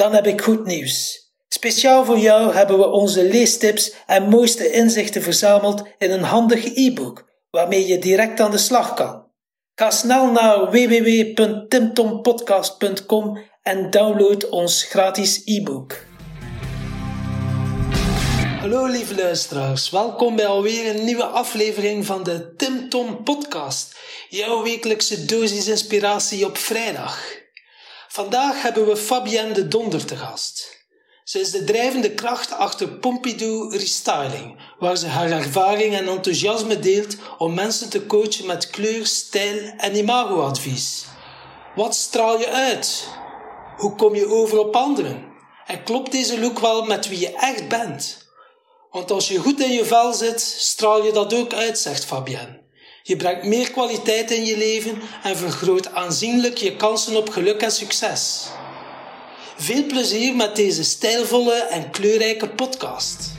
Dan heb ik goed nieuws. Speciaal voor jou hebben we onze leestips en mooiste inzichten verzameld in een handig e-book, waarmee je direct aan de slag kan. Ga snel naar www.timtompodcast.com en download ons gratis e-book. Hallo lieve luisteraars, welkom bij alweer een nieuwe aflevering van de Tim Tom Podcast, jouw wekelijkse dosis inspiratie op vrijdag. Vandaag hebben we Fabienne de Donder te gast. Ze is de drijvende kracht achter Pompidou Restyling, waar ze haar ervaring en enthousiasme deelt om mensen te coachen met kleur, stijl en imagoadvies. Wat straal je uit? Hoe kom je over op anderen? En klopt deze look wel met wie je echt bent? Want als je goed in je vel zit, straal je dat ook uit, zegt Fabienne. Je brengt meer kwaliteit in je leven en vergroot aanzienlijk je kansen op geluk en succes. Veel plezier met deze stijlvolle en kleurrijke podcast.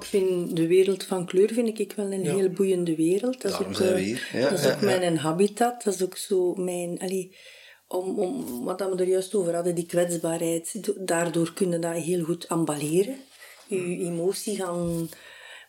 Ik vind de wereld van kleur vind ik wel een heel boeiende wereld. Dat is Daarom ook, zijn we eh, hier. Ja, dat is ja, ook ja. mijn habitat. Dat is ook zo mijn... Allee, om, om, wat we er juist over hadden, die kwetsbaarheid. do- Daardoor kunnen dat heel goed amballeren. Je emotie gaan...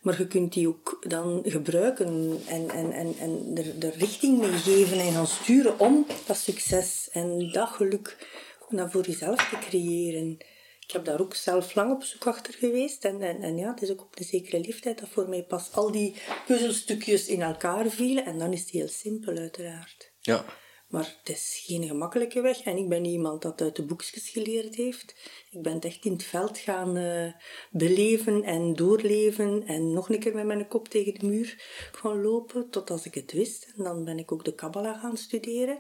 Maar je kunt die ook dan gebruiken en, en, en, en er de richting mee geven en gaan sturen om dat succes en dat geluk naar voor jezelf te creëren. Ik heb daar ook zelf lang op zoek achter geweest. En, en, en ja, het is ook op een zekere leeftijd dat voor mij pas al die puzzelstukjes in elkaar vielen. En dan is het heel simpel, uiteraard. Ja. Maar het is geen gemakkelijke weg. En ik ben niet iemand dat uit de boekjes geleerd heeft. Ik ben het echt in het veld gaan eh, beleven en doorleven. En nog een keer met mijn kop tegen de muur gaan lopen, tot als ik het wist. En dan ben ik ook de Kabbalah gaan studeren.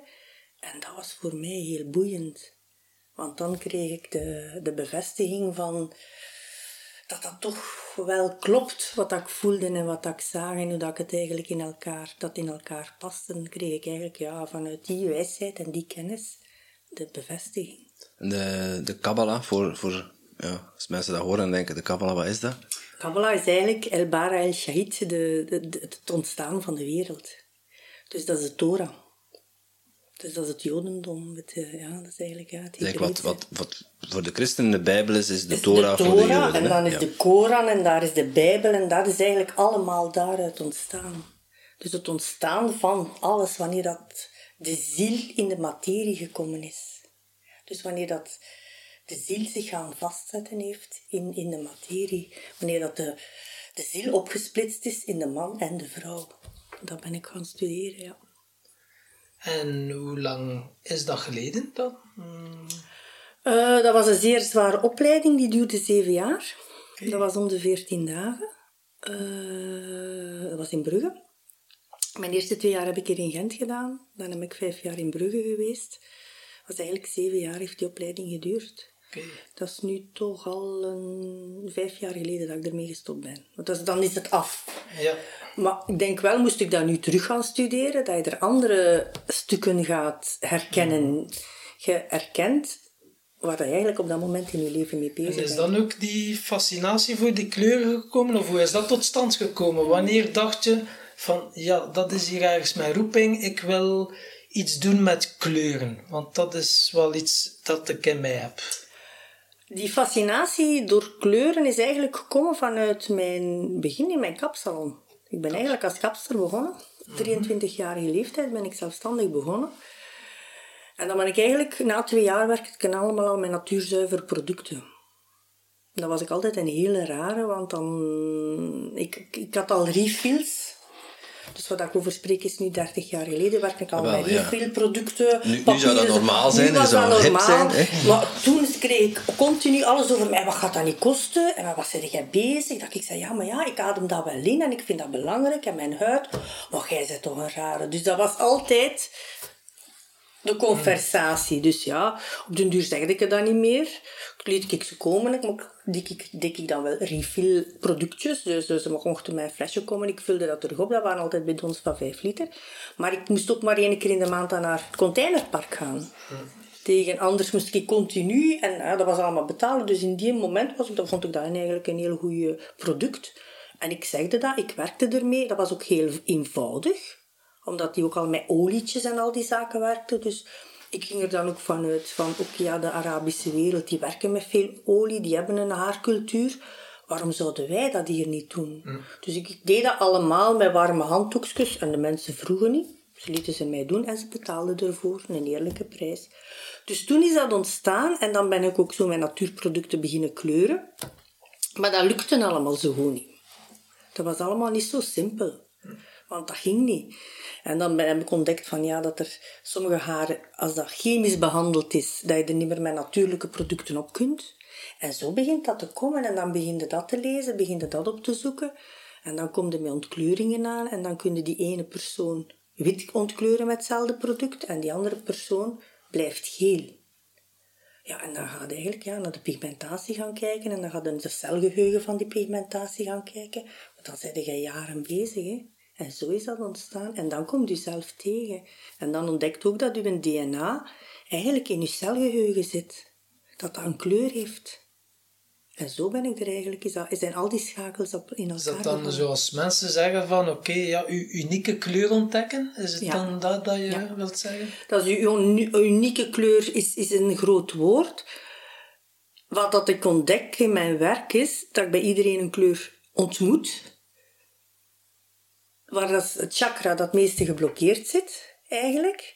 En dat was voor mij heel boeiend. Want dan kreeg ik de, de bevestiging van dat dat toch wel klopt wat ik voelde en wat ik zag en hoe dat ik het eigenlijk in elkaar, dat in elkaar past. Dan kreeg ik eigenlijk ja, vanuit die wijsheid en die kennis de bevestiging. En de, de Kabbalah, voor, voor ja, als mensen dat horen en denken, de Kabbalah, wat is dat? Kabbalah is eigenlijk El Bara El Shahid, de, de, de- het ontstaan van de wereld. Dus dat is de Torah. Dus dat is het Jodendom. Het, ja, dat is eigenlijk ja, het Zeg, wat, wat, wat voor de christenen de Bijbel is, is de is Torah, de voor de Joden. en dan is Ja. de Koran en daar is de Bijbel en dat is eigenlijk allemaal daaruit ontstaan. Dus het ontstaan van alles wanneer dat de ziel in de materie gekomen is. Dus wanneer dat de ziel zich gaan vastzetten heeft in, in de materie. Wanneer dat de, de ziel opgesplitst is in de man en de vrouw. Dat ben ik gaan studeren, ja. En hoe lang is dat geleden dan? Hmm, Eh, dat was een zeer zware opleiding, die duurde zeven jaar. Dat was om de veertien dagen. Eh, dat was in Brugge. Mijn eerste twee jaar heb ik hier in Gent gedaan. Dan heb ik vijf jaar in Brugge geweest. Dat was eigenlijk zeven jaar heeft die opleiding geduurd. Dat is nu toch al een, vijf jaar geleden dat ik ermee gestopt ben. Want dat is- dan is het af. Ja. Maar ik denk wel, moest ik dat nu terug gaan studeren, dat je er andere stukken gaat herkennen. Je herkent waar je eigenlijk op dat moment in je leven mee bezig En is bent. dan ook die fascinatie voor die kleuren gekomen? Of hoe is dat tot stand gekomen? Wanneer dacht je van, ja, dat is hier ergens mijn roeping, ik wil iets doen met kleuren? Want dat is wel iets dat ik in mij heb. Die fascinatie door kleuren is eigenlijk gekomen vanuit mijn begin in mijn kapsalon. Ik ben eigenlijk als kapster begonnen. 23-jarige leeftijd ben ik zelfstandig begonnen. En dan ben ik eigenlijk, na twee jaar werkte ik allemaal al met natuurzuiver producten. Dat was ik altijd een hele rare, want dan... Ik, ik had al refills. Dus wat ik over spreek is nu 30 jaar geleden, werkte ik al Wel, met ja. refillproducten. Nu- nu zou dat normaal zijn, Nu was dat hip normaal. zijn, hè? Maar toen kreeg ik continu alles over mij. Wat gaat dat niet kosten? En wat ben jij bezig? Dat ik zei, ja, maar ja, ik adem dat wel in en ik vind dat belangrijk. En mijn huid, maar jij bent toch een rare. Dus dat was altijd De conversatie. Dus ja, op den duur zegde ik het dan niet meer. Ik liet ik ze komen. Dik ik, dik ik dan wel refill productjes. Dus, dus ze mochten mijn flesje komen. Ik vulde dat terug op. Dat waren altijd bidons van 5 liter. Maar ik moest ook maar één keer in de maand naar het containerpark gaan. Tegen, anders moest ik continu, en ja, dat was allemaal betalen. Dus in die moment was dat vond ik dat eigenlijk een heel goed product. En ik zegde dat, ik werkte ermee. Dat was ook heel eenvoudig omdat die ook al met olietjes en al die zaken werkte. Dus ik ging er dan ook vanuit van, oké, ja, de Arabische wereld, die werken met veel olie, die hebben een haarcultuur. Waarom zouden wij dat hier niet doen? Mm. Dus ik, deed dat allemaal met warme handdoekjes en de mensen vroegen niet. Ze lieten ze mij doen en ze betaalden ervoor een eerlijke prijs. Dus toen is dat ontstaan en dan ben ik ook zo mijn natuurproducten beginnen kleuren. Maar dat lukte allemaal zo goed niet. Dat was allemaal niet zo simpel. Want dat ging niet. En dan heb ik ontdekt van ja, dat er sommige haren, als dat chemisch behandeld is, dat je er niet meer met natuurlijke producten op kunt. En zo begint dat te komen en dan begin je dat te lezen, begin je dat op te zoeken. En dan komt er met ontkleuringen aan en dan kun je die ene persoon wit ontkleuren met hetzelfde product en die andere persoon blijft geel. Ja, en dan gaat eigenlijk ja, naar de pigmentatie gaan kijken en dan gaat je de celgeheugen van die pigmentatie gaan kijken. Want dan zijn je jaren bezig. Hè. En zo is dat ontstaan. En dan komt u zelf tegen. En dan ontdekt ook dat uw DNA eigenlijk in uw celgeheugen zit. Dat dat een kleur heeft. En zo ben ik er eigenlijk. Is dat, zijn al die schakels op in elkaar. Is dat dan zoals mensen zeggen van oké, ja, uw unieke kleur ontdekken? Is het dan dat dat je wilt zeggen? Dat is uw, unieke kleur is, is een groot woord. Wat dat ik ontdek in mijn werk is dat ik bij iedereen een kleur ontmoet waar dat het chakra dat meeste geblokkeerd zit, eigenlijk.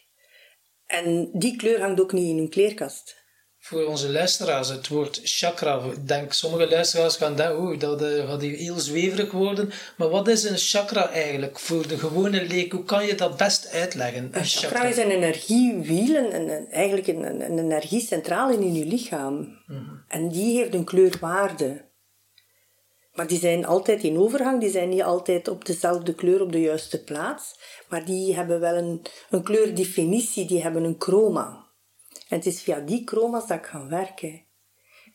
En die kleur hangt ook niet in hun kleerkast. Voor onze luisteraars, het woord chakra, denk sommige luisteraars gaan denken, oeh, dat uh, gaat hier heel zweverig worden. Maar wat is een chakra eigenlijk voor de gewone leek? Hoe kan je dat best uitleggen? Een, chakra, is een energiewiel, een, eigenlijk een, een, energiecentrale in je lichaam. Mhm. En die heeft een kleurwaarde. Maar die zijn altijd in overgang, die zijn niet altijd op dezelfde kleur op de juiste plaats. Maar die hebben wel een, een kleurdefinitie, die hebben een chroma. En het is via die chroma's dat ik ga werken.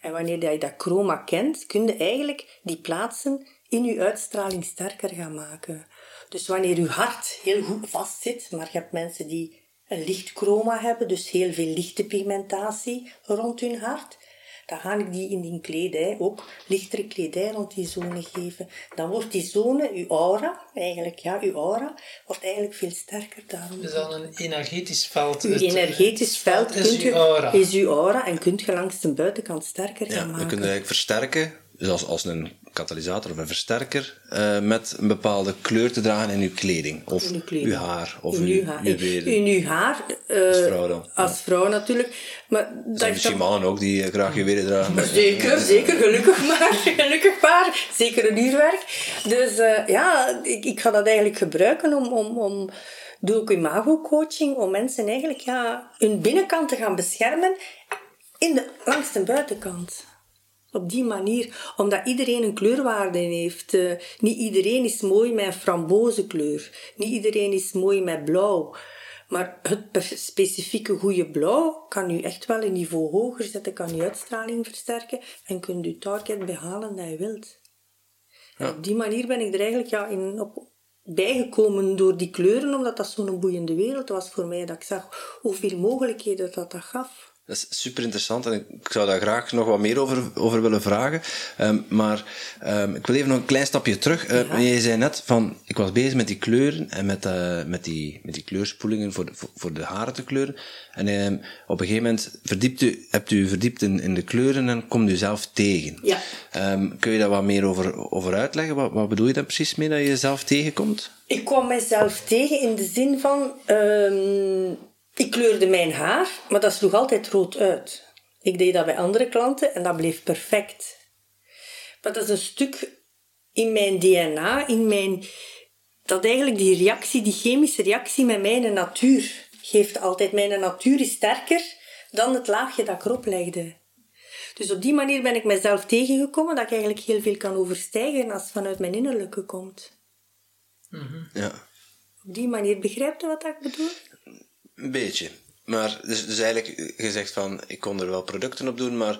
En wanneer je dat chroma kent, kun je eigenlijk die plaatsen in je uitstraling sterker gaan maken. Dus wanneer je hart heel goed vast zit, maar je hebt mensen die een licht chroma hebben, dus heel veel lichte pigmentatie rond hun hart, dan ga ik die in die kledij ook lichtere kledij rond die zone geven. Dan wordt die zone, uw aura, eigenlijk, ja, uw aura, wordt eigenlijk veel sterker daarom. Is dan een energetisch veld? Uw energetisch veld, is, kunt uw aura. is uw aura en kunt je langs de buitenkant sterker gaan maken. We kunnen eigenlijk versterken, dus als, als een katalysator of een versterker uh, met een bepaalde kleur te dragen in uw kleding. Of uw, kleding. uw haar. Of in uw, haar. In uw haar. Uh, als vrouw dan. Als vrouw natuurlijk. Maar dat zijn misschien mannen ook die uh, graag juwelen dragen. Zeker, zeker. Gelukkig maar. Gelukkig maar. Zeker een uurwerk. Dus ja, ik, ik ga dat eigenlijk gebruiken om... om, om doe ook imago-coaching om mensen eigenlijk ja, hun binnenkant te gaan beschermen in de, langs de buitenkant op die manier, omdat iedereen een kleurwaarde heeft. Uh, niet iedereen is mooi met een frambozenkleur. Niet iedereen is mooi met blauw. Maar het specifieke goede blauw kan u echt wel een niveau hoger zetten, kan uw uitstraling versterken en kunt u target behalen dat je wilt. Ja. op die manier ben ik er eigenlijk ja, in, op, bijgekomen door die kleuren, omdat dat zo'n boeiende wereld was voor mij, dat ik zag hoeveel mogelijkheden dat dat gaf. Dat is super interessant en ik zou daar graag nog wat meer over, over willen vragen. Um, maar um, ik wil even nog een klein stapje terug. Uh, Je zei net van, ik was bezig met die kleuren en met, uh, met, die, met die kleurspoelingen voor de, voor, de haren te kleuren. En um, op een gegeven moment verdiept u, hebt u verdiept in, in de kleuren en komt u zelf tegen. Ja. kun je daar wat meer over, over uitleggen? Wat, wat bedoel je daar precies mee dat je jezelf tegenkomt? Ik kwam mezelf tegen in de zin van ik kleurde mijn haar, maar dat sloeg altijd rood uit. Ik deed dat bij andere klanten en dat bleef perfect. Maar dat is een stuk in mijn DNA, in mijn... Dat eigenlijk die reactie, die chemische reactie met mijn natuur geeft altijd. Mijn natuur is sterker dan het laagje dat ik erop legde. Dus op die manier ben ik mezelf tegengekomen dat ik eigenlijk heel veel kan overstijgen als het vanuit mijn innerlijke komt. Mm Ja. Op die manier, begrijpt u wat ik bedoel? Een beetje. Maar dus, dus eigenlijk, je zegt van, ik kon er wel producten op doen, maar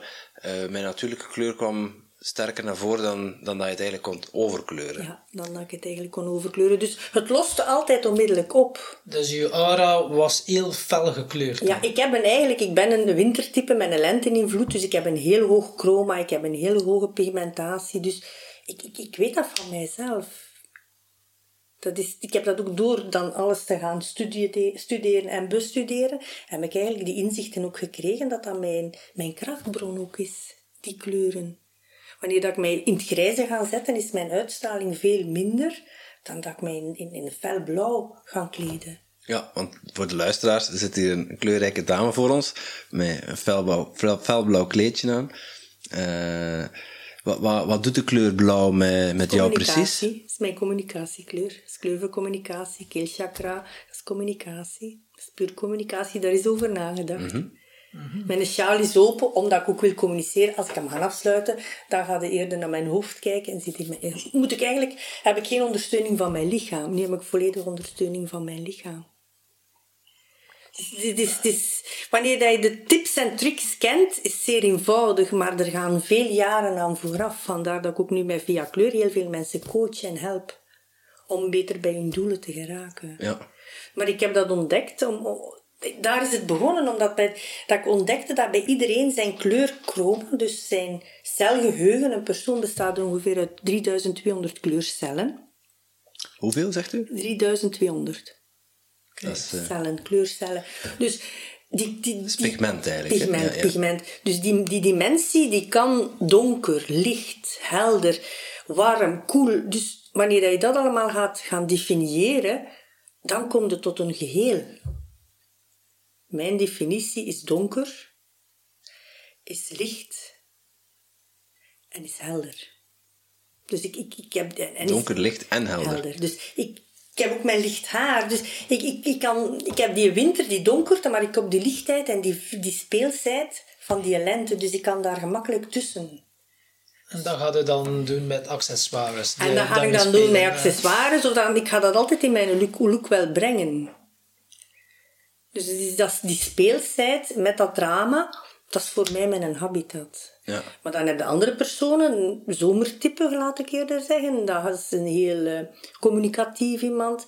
uh, mijn natuurlijke kleur kwam sterker naar voren dan, dan dat je het eigenlijk kon overkleuren. Ja, dan dat ik het eigenlijk kon overkleuren. Dus het loste altijd onmiddellijk op. Dus je aura was heel fel gekleurd. Ja, ik, heb een, eigenlijk, ik ben een wintertype met een lente-invloed, dus ik heb een heel hoog chroma, ik heb een heel hoge pigmentatie. Dus ik, ik, ik weet dat van mijzelf. Dat is, ik heb dat ook door dan alles te gaan studeren, studeren en bestuderen. Heb ik eigenlijk die inzichten ook gekregen dat dat mijn, mijn krachtbron ook is, die kleuren. Wanneer dat ik mij in het grijze ga zetten, is mijn uitstraling veel minder dan dat ik mij in, in, in felblauw ga kleden. Ja, want voor de luisteraars, er zit hier een kleurrijke dame voor ons met een felblauw, felblauw kleedje aan. Uh, wat, wat, wat doet de kleur blauw met, met jou precies? Dat is mijn communicatiekleur. Dat is kleur van communicatie. Keelchakra, dat is communicatie. Dat is puur communicatie, daar is over nagedacht. Mm Mijn sjaal is open, omdat ik ook wil communiceren. Als ik hem ga afsluiten, dan ga je eerder naar mijn hoofd kijken en zit in mijn... Moet ik eigenlijk... Heb ik geen ondersteuning van mijn lichaam. Nu heb ik volledige ondersteuning van mijn lichaam. Dus, dus, wanneer je de tips en tricks kent, is zeer eenvoudig, maar er gaan veel jaren aan vooraf. Vandaar dat ik ook nu met Via Kleur heel veel mensen coach en help om beter bij hun doelen te geraken. Ja. Maar ik heb dat ontdekt, om, daar is het begonnen, omdat bij, dat ik ontdekte dat bij iedereen zijn kleurchroma, dus zijn celgeheugen, een persoon bestaat ongeveer uit 3200 kleurcellen. Hoeveel zegt u? 3200. Dat uh... Cellen, kleurcellen. Dus die, die, die pigment eigenlijk. Pigment, ja, ja. pigment. Dus die, die dimensie die kan donker, licht, helder, warm, koel. Dus wanneer je dat allemaal gaat gaan definiëren, dan komt het tot een geheel. Mijn definitie is donker, is licht en is helder. Dus ik, ik, ik heb... En donker, licht en helder. helder. Dus ik, ik heb ook mijn licht haar. Dus ik, ik, ik, kan, ik heb die winter, die donkerte, maar ik heb die lichtheid en die, die speelsheid van die lente. Dus ik kan daar gemakkelijk tussen. En dat ga je dan doen met accessoires? En dat ga ik dan doen met accessoires. Zodat, ik ga dat altijd in mijn look, look wel brengen. Dus dat is die speelsheid met dat drama, dat is voor mij mijn habitat. Ja. Maar dan heb je andere personen, zomertype, laat ik eerder zeggen. Dat is een heel uh, communicatief iemand.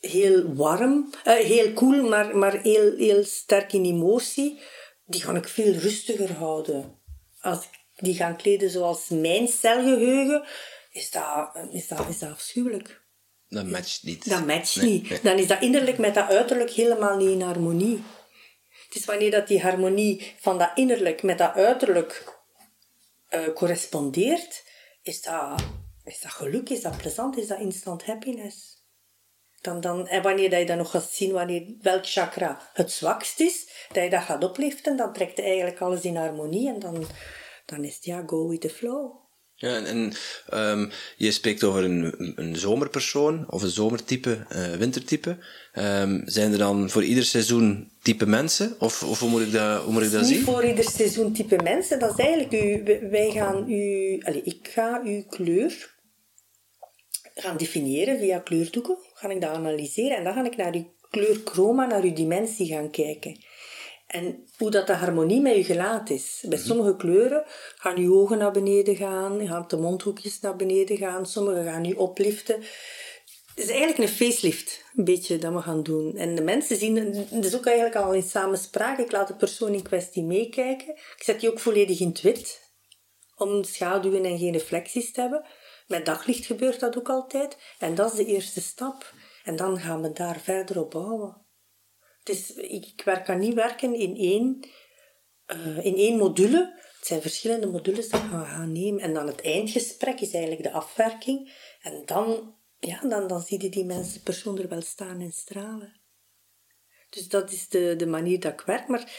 Heel warm, uh, heel cool, maar, maar heel, heel sterk in emotie. Die ga ik veel rustiger houden. Als ik die ga kleden zoals mijn celgeheugen, is dat, is dat, is dat afschuwelijk. Dat matcht niet. Dat matcht niet. Dan is dat innerlijk met dat uiterlijk helemaal niet in harmonie. Het is wanneer dat die harmonie van dat innerlijk met dat uiterlijk uh, correspondeert, is dat, is dat geluk, is dat plezant, is dat instant happiness. Dan, dan, en wanneer je dan nog gaat zien wanneer, welk chakra het zwakst is, dat je dat gaat opliften, dan trekt eigenlijk alles in harmonie en dan, dan is het ja, go with the flow. Ja, en, en um, je spreekt over een, een zomerpersoon of een zomertype, uh, wintertype. Um, zijn er dan voor ieder seizoen type mensen? Of, of hoe moet ik dat, hoe moet ik dat zien? Niet voor ieder seizoen type mensen. Dat is eigenlijk, u, wij gaan u, allez, ik ga uw kleur gaan definiëren via kleurdoeken. Ga ik dat analyseren en dan ga ik naar uw kleurchroma, naar uw dimensie gaan kijken. En hoe dat de harmonie met je gelaat is. Bij mhm. sommige kleuren gaan je ogen naar beneden gaan, gaan de mondhoekjes naar beneden gaan, sommige gaan je opliften. Het is eigenlijk een facelift, een beetje, dat we gaan doen. En de mensen zien, het is ook eigenlijk al in samenspraak, ik laat de persoon in kwestie meekijken. Ik zet die ook volledig in het wit, om schaduwen en geen reflecties te hebben. Met daglicht gebeurt dat ook altijd. En dat is de eerste stap. En dan gaan we daar verder op bouwen. Dus ik, kan niet werken in één, uh, in één module. Het zijn verschillende modules die we gaan nemen. En dan het eindgesprek is eigenlijk de afwerking. En dan, ja, dan, dan zie je die mensen, persoon er wel staan en stralen. Dus dat is de, de manier dat ik werk. Maar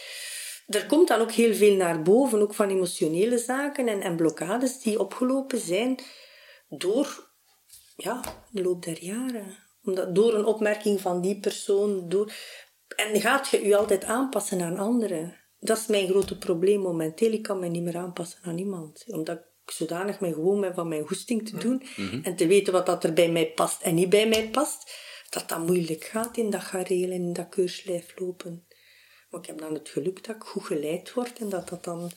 er komt dan ook heel veel naar boven, ook van emotionele zaken en, en blokkades die opgelopen zijn door ja, de loop der jaren. Omdat, door een opmerking van die persoon, door, en gaat je je altijd aanpassen aan anderen? Dat is mijn grote probleem momenteel. Ik kan me niet meer aanpassen aan iemand. Omdat ik zodanig me gewoon ben van mijn goesting te doen. Mhm. En te weten wat dat er bij mij past en niet bij mij past. Dat dat moeilijk gaat in dat gareel en in dat keurslijf lopen. Maar ik heb dan het geluk dat ik goed geleid word en dat dat dan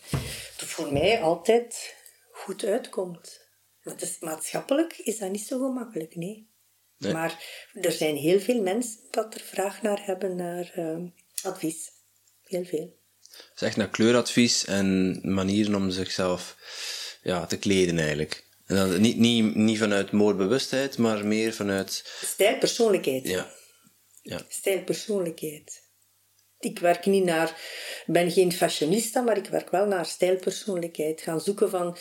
voor mij altijd goed uitkomt. Maar het is, maatschappelijk is dat niet zo gemakkelijk, nee. Nee. Maar er zijn heel veel mensen dat er vraag naar hebben naar eh, advies. Heel veel. Het is echt naar kleuradvies en manieren om zichzelf ja, te kleden eigenlijk. En dan, niet, niet, niet vanuit moordbewustheid, maar meer vanuit... Stijl, persoonlijkheid. Ja. ja. Stijl, persoonlijkheid. Ik werk niet naar, ik ben geen fashionista, maar ik werk wel naar stijlpersoonlijkheid. Gaan zoeken van,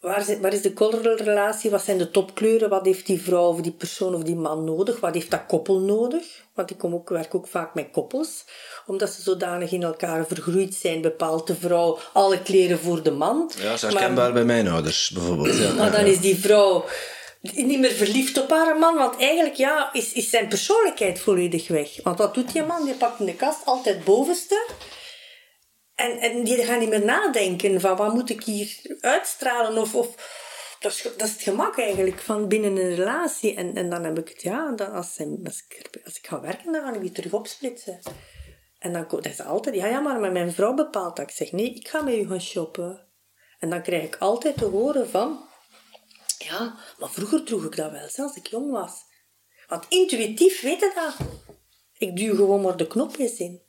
waar is, waar is de relatie? Wat zijn de topkleuren? Wat heeft die vrouw of die persoon of die man nodig? Wat heeft dat koppel nodig? Want ik kom ook, werk ook vaak met koppels. Omdat ze zodanig in elkaar vergroeid zijn, bepaalt de vrouw alle kleren voor de man. Ja, dat is herkenbaar bij mijn ouders, bijvoorbeeld. Ja. Maar dan is die vrouw niet meer verliefd op haar man, want eigenlijk ja, is, is zijn persoonlijkheid volledig weg. Want wat doet die man? Die pakt in de kast altijd bovenste. En, en die gaat niet meer nadenken van wat moet ik hier uitstralen of... of dat, is, dat is het gemak eigenlijk van binnen een relatie. En, en dan heb ik het, ja, dan als, als, ik, ga werken, dan ga ik die terug opsplitsen. En dan dat is altijd, ja, ja, maar mijn vrouw bepaalt dat. Ik zeg, nee, ik ga met u gaan shoppen. En dan krijg ik altijd te horen van, ja, maar vroeger droeg ik dat wel, zelfs ik jong was. Want intuïtief weet je dat. Ik duw gewoon maar de knopjes in.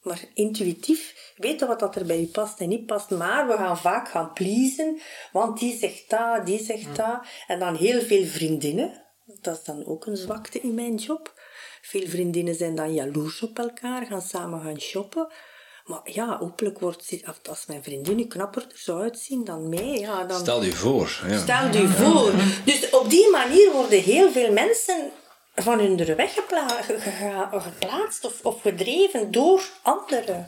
Maar intuïtief weten wat dat er bij je past en niet past. Maar we gaan vaak gaan pleasen, want die zegt dat, die zegt dat. En dan heel veel vriendinnen. Dat is dan ook een zwakte in mijn job. Veel vriendinnen zijn dan jaloers op elkaar, gaan samen gaan shoppen. Maar ja, hopelijk wordt als mijn vriendin nu knapper er zou uitzien dan mij. Ja, dan... Stel je voor. Ja. Stel je voor. Dus op die manier worden heel veel mensen van hun weg gepla geplaatst of, of gedreven door anderen.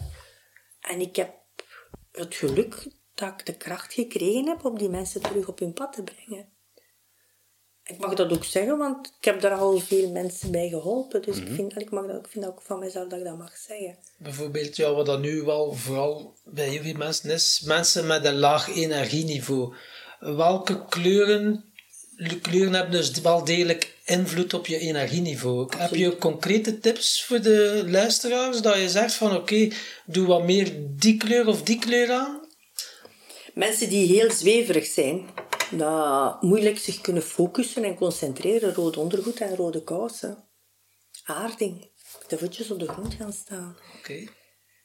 En ik heb het geluk dat ik de kracht gekregen heb om die mensen terug op hun pad te brengen. Ik mag dat ook zeggen, want ik heb daar al veel mensen bij geholpen. Dus ik, vind, ik, mag dat, ik vind ook van mezelf dat ik dat mag zeggen. Bijvoorbeeld, ja, wat dat nu wel vooral bij heel veel mensen is, mensen met een laag energieniveau. Welke kleuren, kleuren hebben dus wel degelijk invloed op je energieniveau? Heb je concrete tips voor de luisteraars, dat je zegt van oké, doe wat meer die kleur of die kleur aan? Mensen die heel zweverig zijn, dat moeilijk zich kunnen focussen en concentreren. Rood ondergoed en rode kousen. Aarding. De voetjes op de grond gaan staan. Oké.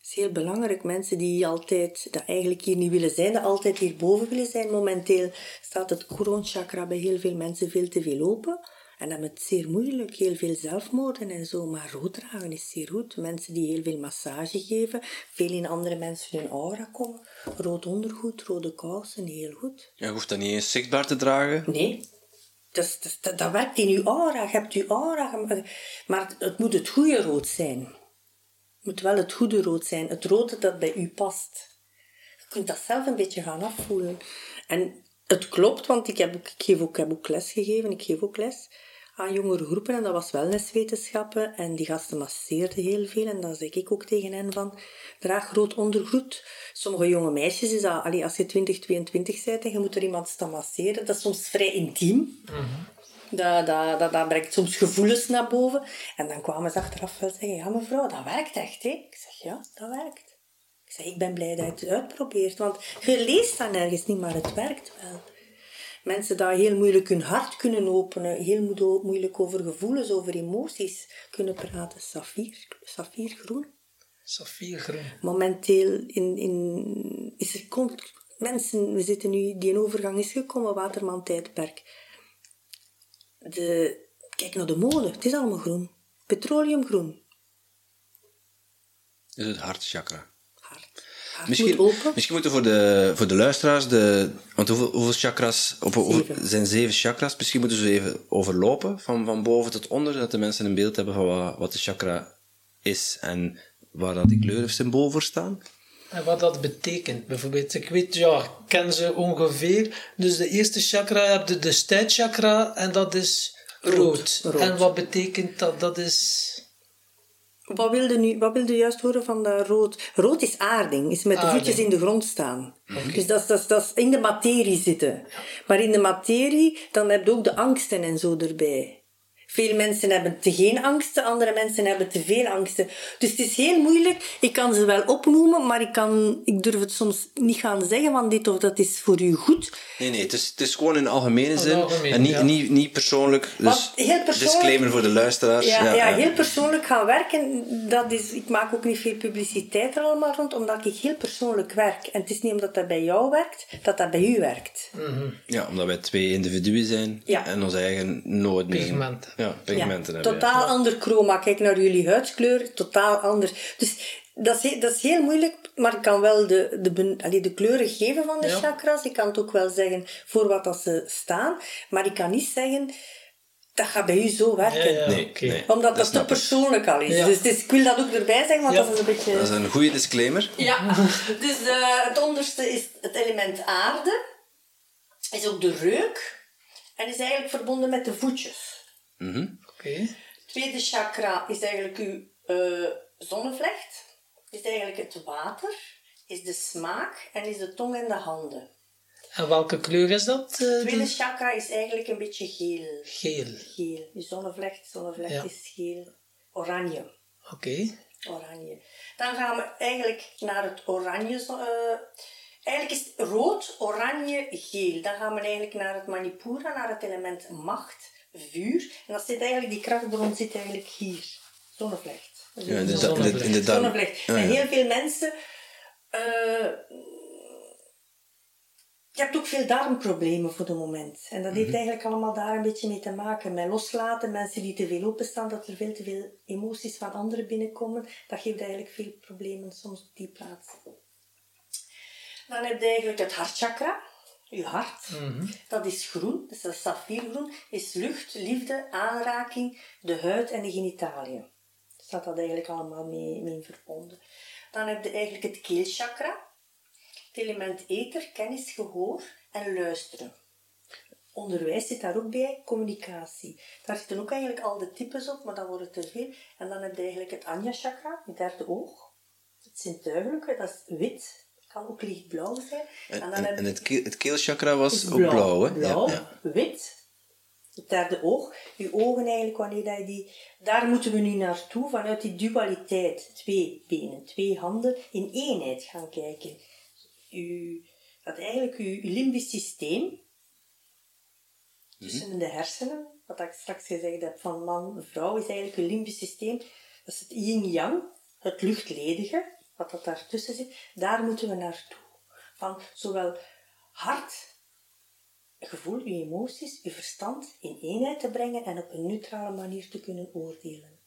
Het is heel belangrijk. Mensen die altijd, dat eigenlijk hier niet willen zijn, dat altijd hierboven willen zijn. Momenteel staat het kroonchakra bij heel veel mensen veel te veel open. En dan is zeer moeilijk, heel veel zelfmoorden en zo. Maar rood dragen is zeer goed. Mensen die heel veel massage geven, veel in andere mensen hun aura komen. Rood ondergoed, rode kousen, heel goed. Je hoeft dat niet eens zichtbaar te dragen. Nee. Dus, dus, dat, dat werkt in je aura. Je hebt je aura. Maar het moet het goede rood zijn. Moet wel het goede rood zijn. Het rode dat bij u past. Je kunt dat zelf een beetje gaan afvoelen. En het klopt, want ik, heb, ik, geef ook, ik heb ook les gegeven. Ik geef ook les aan jongere groepen en dat was wellnesswetenschappen en die gasten masseerden heel veel en dan zeg ik ook tegen hen van draag rood ondergoed. Sommige jonge meisjes is dat, als je 20, 22 bent en je moet er iemand staan masseren, dat is soms vrij intiem. Dat, dat, dat, dat brengt soms gevoelens naar boven. En dan kwamen ze achteraf wel zeggen, ja mevrouw, dat werkt echt, hè? Ik zeg, ja, dat werkt. Ik zeg, ik ben blij dat je het uitprobeert, want je leest dat nergens niet, maar het werkt wel mensen die heel moeilijk hun hart kunnen openen, heel moeilijk over gevoelens, over emoties kunnen praten. Saffier, saffiergroen. Saffiergroen. Momenteel in, in, is er mensen, we zitten nu, die een overgang is gekomen, waterman-tijdperk. De, kijk naar de mode, het is allemaal groen. Petroleumgroen. Is het hartchakra. Hart Misschien, moet open. misschien moeten we voor de, voor de luisteraars, de, want hoeveel, hoeveel chakras, op, Zeven. zijn zeven chakras, misschien moeten ze even overlopen, van, van boven tot onder, dat de mensen een beeld hebben van wat, wat de chakra is en waar dat die kleuren symbool voor staan. En wat dat betekent, bijvoorbeeld. Ik weet, ja, ik ken ze ongeveer. Dus de eerste chakra heb je de stuitchakra en dat is rood. Rood. En wat betekent dat? Dat is... Wat wilde, nu, wat wilde juist horen van dat rood? Rood is aarding, is met de Aarding. voetjes in de grond staan. Dus dat is, dat, is, dat is in de materie zitten. Maar in de materie, dan heb je ook de angsten en zo erbij. Veel mensen hebben te geen angsten, andere mensen hebben te veel angsten. Dus het is heel moeilijk. Ik kan ze wel opnoemen, maar ik, kan, ik durf het soms niet gaan zeggen van dit of dat is voor u goed. Nee, nee, het is, het is gewoon in algemene zin. algemeen, en niet, ja. niet, niet persoonlijk. Dus Want heel persoonlijk- disclaimer voor de luisteraars. Ja, ja, heel persoonlijk gaan werken, dat is, ik maak ook niet veel publiciteit er allemaal rond, omdat ik heel persoonlijk werk. En het is niet omdat dat bij jou werkt, dat dat bij u werkt. Ja, omdat wij twee individuen zijn Ja. en onze eigen nood Pigmenten. Ja, pigmenten hebben. ja. Totaal ander chroma. Kijk naar jullie huidskleur, totaal anders. Dus dat is, dat is heel moeilijk, maar ik kan wel de, de, ben- allee, de kleuren geven van de Ja. chakras. Ik kan het ook wel zeggen voor wat dat ze staan, maar ik kan niet zeggen dat gaat bij u zo werken. Ja, ja, Nee, oké. nee. Omdat dat, te persoonlijk al is. Ja. Dus, dus ik wil dat ook erbij zeggen, want Ja. dat is een beetje... Dat is een goede disclaimer. Ja, dus eh, het onderste is het element aarde. Is ook de reuk. En is eigenlijk verbonden met de voetjes. Oké. Het tweede chakra is eigenlijk uw eh, zonnevlecht. Is eigenlijk het water. Is de smaak. En is de tong en de handen. En welke kleur is dat? eh, Het tweede chakra is eigenlijk een beetje geel. Geel. Geel. Je zonnevlecht, zonnevlecht Ja. is geel. Oranje. Oké. Oranje. Dan gaan we eigenlijk naar het oranje. eh, eigenlijk is het rood, oranje, geel. Dan gaan we eigenlijk naar het Manipura, naar het element macht, vuur. En dat zit eigenlijk, die krachtbron zit eigenlijk hier. Zonnevlecht. Ja, in de, in de, in de darm. Zonnevlecht. Ja, En heel veel mensen... eh, je hebt ook veel darmproblemen voor het moment. En dat Mhm. heeft eigenlijk allemaal daar een beetje mee te maken. Met loslaten, mensen die te veel openstaan, dat er veel te veel emoties van anderen binnenkomen. Dat geeft eigenlijk veel problemen soms op die plaats. Dan heb je eigenlijk het hartchakra. Je hart. Dat is groen, dus dat is saffiergroen. Is lucht, liefde, aanraking, de huid en de genitaliën. Staat dat eigenlijk allemaal mee, mee verbonden. Dan heb je eigenlijk het keelchakra. Het element ether, kennis, gehoor en luisteren. Onderwijs zit daar ook bij, communicatie. Daar zitten ook eigenlijk al de types op, maar dan wordt het te veel. En dan heb je eigenlijk het Anya chakra, het derde oog. Het zintuigelijke, dat is wit. Kan ook lichtblauw zijn. En, dan en, en het, keel, het keelchakra was ook blauw, hè? Blauw, Ja, ja. wit. Het derde oog. Je ogen eigenlijk, wanneer dat je die... Daar moeten we nu naartoe, vanuit die dualiteit. Twee benen, twee handen, in eenheid gaan kijken. U, dat eigenlijk uw limbisch systeem, tussen de hersenen, wat ik straks gezegd heb van man, vrouw, is eigenlijk een limbisch systeem. Dat is het yin-yang, het luchtledige, wat dat daartussen zit. Daar moeten we naartoe. Van zowel hart, gevoel, uw emoties, uw verstand in eenheid te brengen en op een neutrale manier te kunnen oordelen.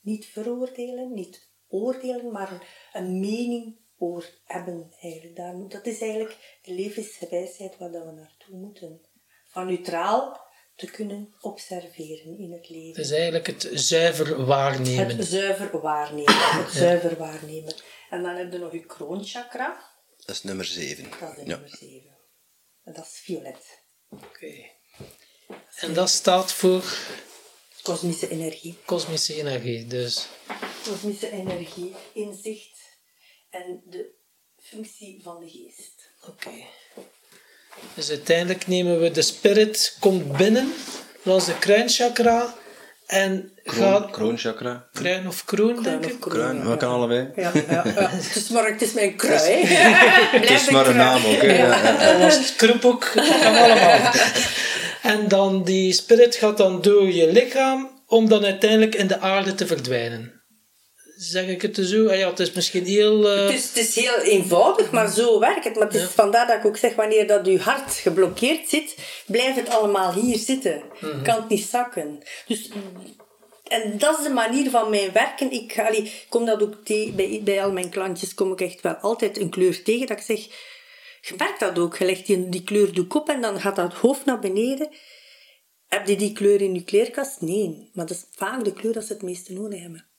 Niet veroordelen, niet oordelen, maar een, een mening oor hebben eigenlijk. Daar, dat is eigenlijk de levenswijsheid waar we naartoe moeten. Van neutraal te kunnen observeren in het leven. Het is eigenlijk het zuiver waarnemen. Het zuiver waarnemen. Het zuiver waarnemen. En dan heb je nog je kroonchakra. Dat is nummer 7. Dat is nummer 7. En dat is violet. Oké. En dat staat voor Kosmische energie. kosmische energie. Dus Kosmische energie, inzicht en de functie van de geest. Oké. Dus uiteindelijk nemen we de spirit, komt binnen, langs de kruinchakra en Kroon, gaat... kroonchakra. Kruin of kroon, denk of ik? Kruin, we kan allebei. Ja, ja, ja. Het, is maar, het is mijn krui. hè. Het is maar een naam ook, hè? Ja, ja. Het kroephoek, dat kan allemaal. En dan die spirit gaat dan door je lichaam om dan uiteindelijk in de aarde te verdwijnen. Zeg ik het zo? Ah Ja, het is misschien heel... eh, Het is, het is heel eenvoudig, maar zo werkt het. Maar het is vandaar dat ik ook zeg, wanneer dat je hart geblokkeerd zit, blijft het allemaal hier zitten. Kan het niet zakken. Dus, en dat is de manier van mijn werken. Ik, allee, kom dat ook tegen, bij, bij al mijn klantjes kom ik echt wel altijd een kleur tegen dat ik zeg, je merkt dat ook, je legt die, die kleurdoek op en dan gaat dat hoofd naar beneden. Heb je die kleur in je kleerkast? Nee, maar dat is vaak de kleur dat ze het meeste nodig hebben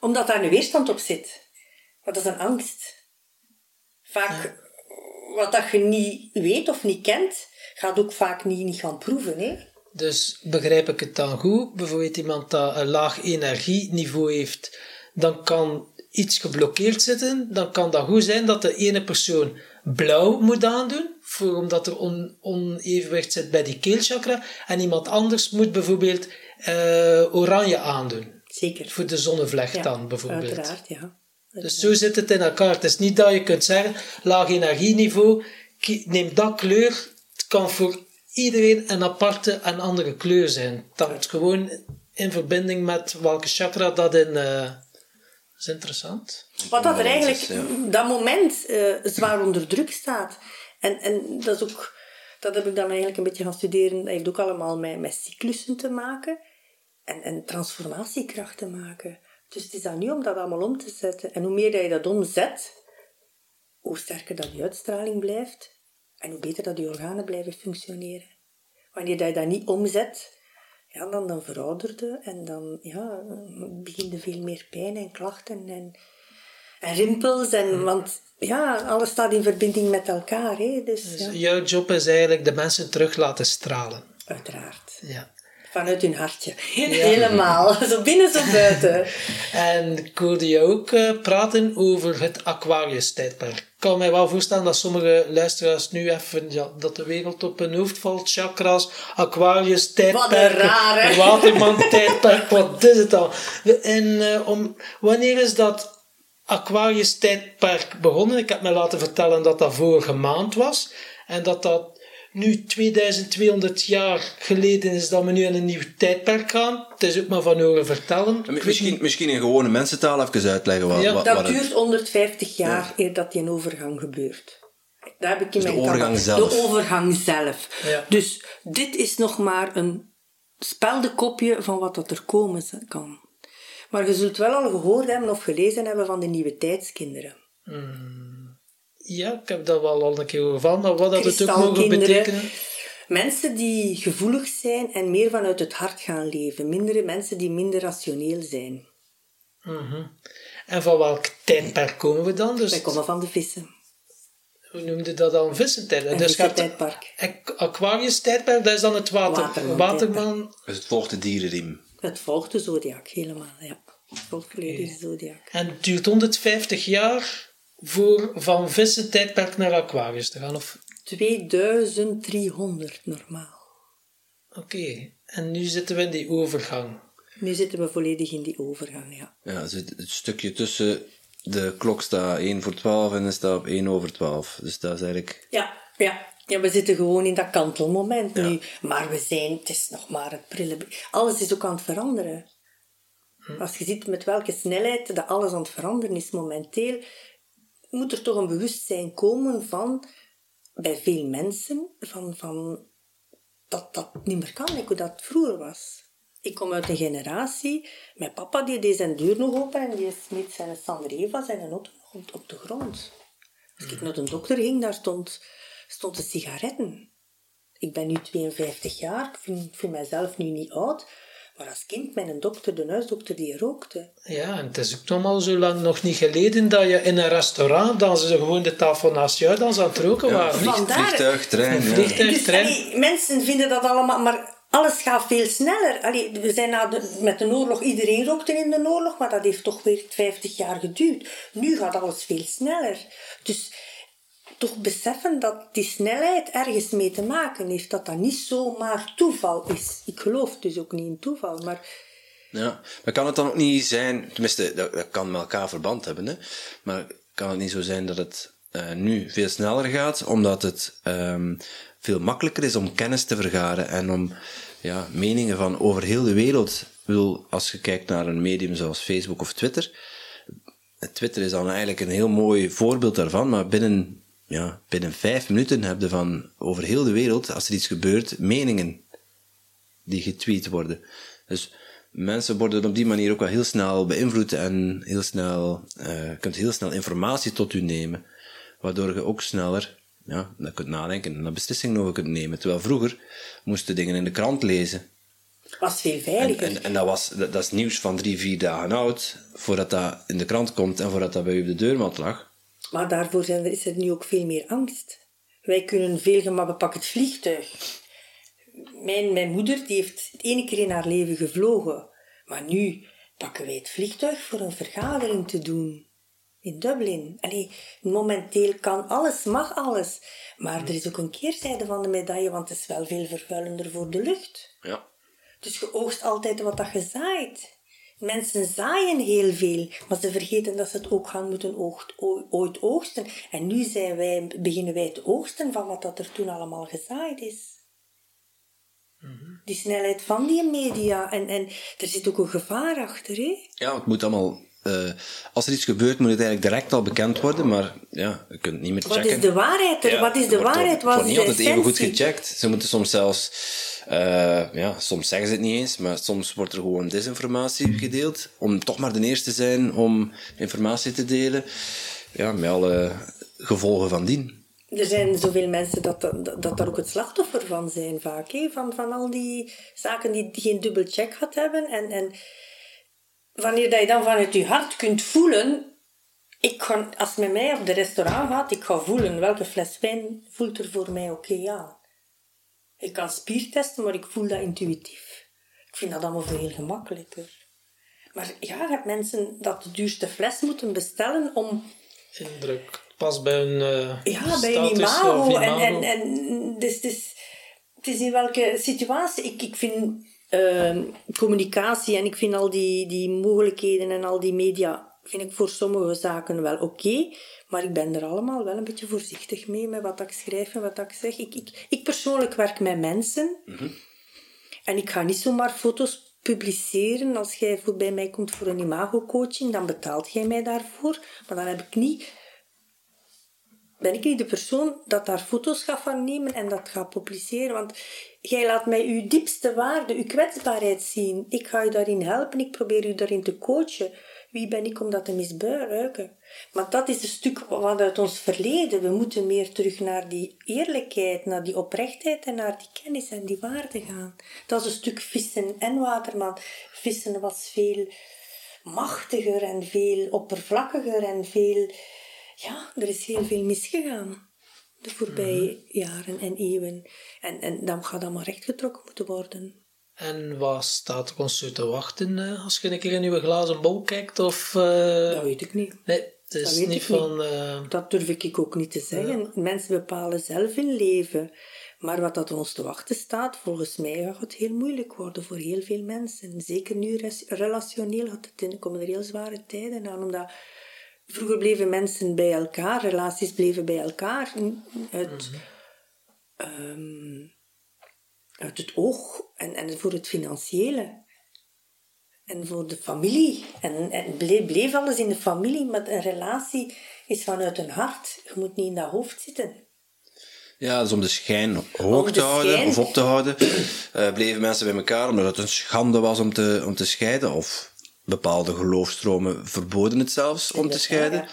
omdat daar een weerstand op zit. Dat is een angst. Vaak, wat dat je niet weet of niet kent, gaat ook vaak niet, niet gaan proeven. Hè? Dus begrijp ik het dan goed? Bijvoorbeeld iemand dat een laag energieniveau heeft, dan kan iets geblokkeerd zitten. Dan kan dat goed zijn dat de ene persoon blauw moet aandoen voor omdat er on, onevenwicht zit bij die keelchakra. En iemand anders moet bijvoorbeeld eh, oranje aandoen. Zeker. Voor de zonnevlecht Ja, dan bijvoorbeeld. Uiteraard, ja. Dus zo zit het in elkaar. Het is niet dat je kunt zeggen, laag energieniveau, neem dat kleur. Het kan voor iedereen een aparte en andere kleur zijn. Dat hangt gewoon in verbinding met welke chakra dat in... eh, dat is interessant. Wat dat er eigenlijk, is, ja. dat moment, eh, zwaar onder druk staat. En, en dat is ook, dat heb ik dan eigenlijk een beetje gaan studeren. Dat heeft ook allemaal met, met cyclussen te maken. En, en transformatiekracht te maken. Dus het is dan niet om dat allemaal om te zetten. En hoe meer dat je dat omzet, hoe sterker dat die uitstraling blijft. En hoe beter dat die organen blijven functioneren. Wanneer je dat niet omzet, ja, dan, dan verouderde en dan ja, begin je veel meer pijn en klachten en, en rimpels. En, want ja, alles staat in verbinding met elkaar. Hè, dus Dus ja, jouw job is eigenlijk de mensen terug laten stralen. uiteraard. Ja. Vanuit hun hartje. Helemaal. Zo binnen, zo buiten. En ik hoorde je ook eh, praten over het Aquarius-tijdperk. Ik kan mij wel voorstellen dat sommige luisteraars nu even, ja, dat de wereld op hun hoofd valt. Chakras, Aquarius-tijdperk, Wat een rare. Waterman-tijdperk, wat is het dan? En eh, om, wanneer is dat Aquarius-tijdperk begonnen? Ik heb me laten vertellen dat dat vorige maand was. En dat dat nu 2200 jaar geleden is dat we nu in een nieuw tijdperk gaan. Het is ook maar van horen vertellen. Misschien, misschien in gewone mensentaal even uitleggen wat, Ja, wat, Dat wat het- duurt 150 jaar eer dat die een overgang gebeurt. Daar heb ik in Dus de mijn overgang gedachten. zelf. De overgang zelf. Ja. Dus dit is nog maar een speldekopje van wat dat er komen kan. Maar je zult wel al gehoord hebben of gelezen hebben van de nieuwe tijdskinderen. Ja, ik heb dat wel al een keer maar wat dat het ook mogen betekenen. Mensen die gevoelig zijn en meer vanuit het hart gaan leven. Mindere mensen die minder rationeel zijn. En van welk tijdperk komen we dan? Dus, Wij komen van de vissen. hoe noemde dat dan? Vissentijd. Een dus je hebt vissentijdpark. Aqu- Aquarius-tijdperk, dat is dan het water, Waterman- waterman. Dus het volgt de dierenriem. Het volgt de zodiac helemaal, ja. Het volgt volledig de zodiac. En het duurt 150 jaar voor van vissentijdperk naar Aquarius te gaan. Of, 2300 normaal. oké, en nu zitten we in die overgang. Nu zitten we volledig in die overgang, ja. Ja, dus het, het stukje tussen de klok staat 1 voor 12 en het staat op 1 over 12. Dus dat is eigenlijk... Ja, ja. Ja, we zitten gewoon in dat kantelmoment nu. Maar we zijn, het is nog maar het prille... Alles is ook aan het veranderen. Als je ziet met welke snelheid dat alles aan het veranderen is momenteel, moet er toch een bewustzijn komen van, bij veel mensen, van, van dat dat niet meer kan, hoe dat vroeger was. Ik kom uit een generatie, mijn papa die deed zijn deur nog open en die smeet zijn Sanreva, zijn auto nog op, op de grond. Als ik naar de dokter ging, daar stond, stond de sigaretten. Ik ben nu 52 jaar, ik vind, vind mijzelf nu niet oud, maar als kind, mijn dokter, de huisdokter, die rookte. Ja, en het is ook nog maar zo lang nog niet geleden dat je in een restaurant, dan ze gewoon de tafel naast jou, dan ze aan het roken waren. niet? Vandaar- Vliegtuig, trein, ja. Vliegtuig, Dus, trein. allee, mensen vinden dat allemaal, maar alles gaat veel sneller. Allee, we zijn na de, met de oorlog, iedereen rookte in de oorlog, maar dat heeft toch weer 50 jaar geduurd. Nu gaat alles veel sneller. Dus toch beseffen dat die snelheid ergens mee te maken heeft, dat dat niet zomaar toeval is. Ik geloof dus ook niet in toeval, maar Ja, maar kan het dan ook niet zijn, tenminste, dat, dat kan met elkaar verband hebben, hè? maar kan het niet zo zijn dat het eh, nu veel sneller gaat, omdat het ehm, veel makkelijker is om kennis te vergaren en om ja, meningen van over heel de wereld. Bedoel, als je kijkt naar een medium zoals Facebook of Twitter, Twitter is dan eigenlijk een heel mooi voorbeeld daarvan, maar binnen, ja, binnen vijf minuten heb je van over heel de wereld, als er iets gebeurt, meningen die getweet worden. Dus mensen worden op die manier ook wel heel snel beïnvloed en heel snel, eh, je kunt heel snel informatie tot u nemen, waardoor je ook sneller ja, dan kunt nadenken en daar beslissingen over kunt nemen. Terwijl vroeger moesten dingen in de krant lezen. was veel En, veiliger. en, en dat, was, dat, dat is nieuws van drie, vier dagen oud, voordat dat in de krant komt en voordat dat bij u op de deurmat lag. Maar daarvoor zijn er, is er nu ook veel meer angst. Wij kunnen veel gemakkelijk pakken het vliegtuig. Mijn, mijn moeder die heeft het ene keer in haar leven gevlogen. Maar nu pakken wij het vliegtuig voor een vergadering te doen. In Dublin. Allee, momenteel kan alles, mag alles. Maar er is ook een keerzijde van de medaille, want het is wel veel vervuilender voor de lucht. Ja. Dus je oogst altijd wat dat je zaait. Mensen zaaien heel veel, maar ze vergeten dat ze het ook gaan moeten oogt, ooit oogsten. En nu zijn wij, beginnen wij te oogsten van wat dat er toen allemaal gezaaid is. Die snelheid van die media. En, en er zit ook een gevaar achter, hè? Ja, het moet allemaal... eh, als er iets gebeurt, moet het eigenlijk direct al bekend worden, maar ja, je kunt niet meer Wat checken. is de waarheid? Er? Ja, wat is de waarheid? Wat wordt is niet de altijd even goed essentie? gecheckt. Ze moeten soms zelfs... eh, ja, soms zeggen ze het niet eens, maar soms wordt er gewoon desinformatie gedeeld. Om toch maar de eerste te zijn om informatie te delen. Ja, met alle gevolgen van dien. Er zijn zoveel mensen dat, dat, dat daar ook het slachtoffer van zijn vaak. Hè? Van, van al die zaken die, die geen dubbel check gehad hebben. En, en wanneer dat je dan vanuit je hart kunt voelen... Ik ga, als met mij op de restaurant gaat, ik ga voelen welke fles wijn voelt er voor mij oké aan. Ik kan spiertesten, maar ik voel dat intuïtief. Ik vind dat allemaal veel gemakkelijker. Maar ja, je hebt mensen dat de duurste fles moeten bestellen om Indruk. Pas bij een eh ja, bij een status imago. En, en, en dus, is, het is in welke situatie. Ik, ik vind ehm, communicatie en ik vind al die, die mogelijkheden en al die media, vind ik voor sommige zaken wel oké. maar ik ben er allemaal wel een beetje voorzichtig mee met wat ik schrijf en wat ik zeg. Ik, ik, ik persoonlijk werk met mensen. En ik ga niet zomaar foto's publiceren. Als jij voor bij mij komt voor een imago-coaching, dan betaalt jij mij daarvoor. Maar dan heb ik niet ben ik niet de persoon dat daar foto's gaat van nemen en dat gaat publiceren. Want jij laat mij uw diepste waarde, uw kwetsbaarheid zien. Ik ga u daarin helpen, ik probeer u daarin te coachen. Wie ben ik om dat te misbruiken? Maar dat is een stuk wat uit ons verleden. We moeten meer terug naar die eerlijkheid, naar die oprechtheid en naar die kennis en die waarde gaan. Dat is een stuk vissen en waterman. Vissen was veel machtiger en veel oppervlakkiger en veel ja, er is heel veel misgegaan de voorbije jaren en eeuwen. En, en dan gaat dat maar rechtgetrokken moeten worden. En wat staat er ons te wachten eh, als je een keer in uw glazen bol kijkt? Of, eh, Dat weet ik niet. Nee, het is Dat niet van... eh, Dat durf ik ook niet te zeggen. Mensen bepalen zelf hun leven. Maar wat dat ons te wachten staat, volgens mij gaat het heel moeilijk worden voor heel veel mensen. Zeker nu relationeel gaat het in, komen er heel zware tijden aan. Omdat vroeger bleven mensen bij elkaar, relaties bleven bij elkaar. Uit, ehm, uit het oog en, en voor het financiële. En voor de familie. En, en bleef, bleef alles in de familie, maar een relatie is vanuit een hart. Je moet niet in dat hoofd zitten. Ja, dus om de schijn hoog te de houden schijn. of op te houden, eh, bleven mensen bij elkaar omdat het een schande was om te, om te scheiden. Of bepaalde geloofstromen verboden het zelfs om te scheiden.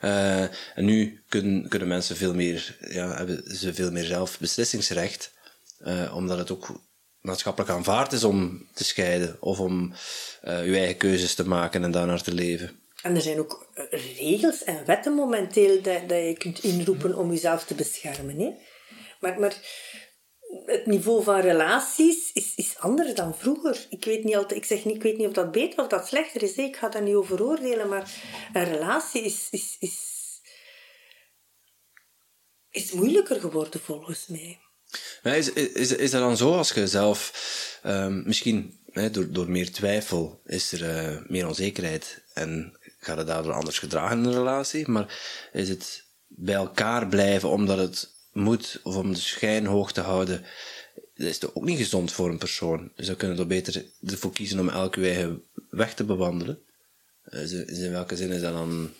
Eh, en nu kunnen, kunnen mensen veel meer, ja, hebben ze veel meer zelf beslissingsrecht, eh, omdat het ook maatschappelijk aanvaard is om te scheiden of om eh je eigen keuzes te maken en daarnaar te leven. En er zijn ook regels en wetten momenteel dat, dat je kunt inroepen om jezelf te beschermen. Hè? Maar, maar het niveau van relaties is, is anders dan vroeger. Ik weet niet altijd, ik zeg niet, ik weet niet of dat beter of dat slechter is. Ik ga daar niet over oordelen, maar een relatie is, is, is, is moeilijker geworden volgens mij. Is, is, is dat dan zo als je zelf, ehm, misschien hè, door, door meer twijfel, is er eh, meer onzekerheid en gaat het daardoor anders gedragen in een relatie? Maar is het bij elkaar blijven omdat het moet of om de schijn hoog te houden, dat is toch ook niet gezond voor een persoon? Dus dan kunnen we er beter ervoor kiezen om elke eigen weg te bewandelen. Eh, in welke zin is dat dan.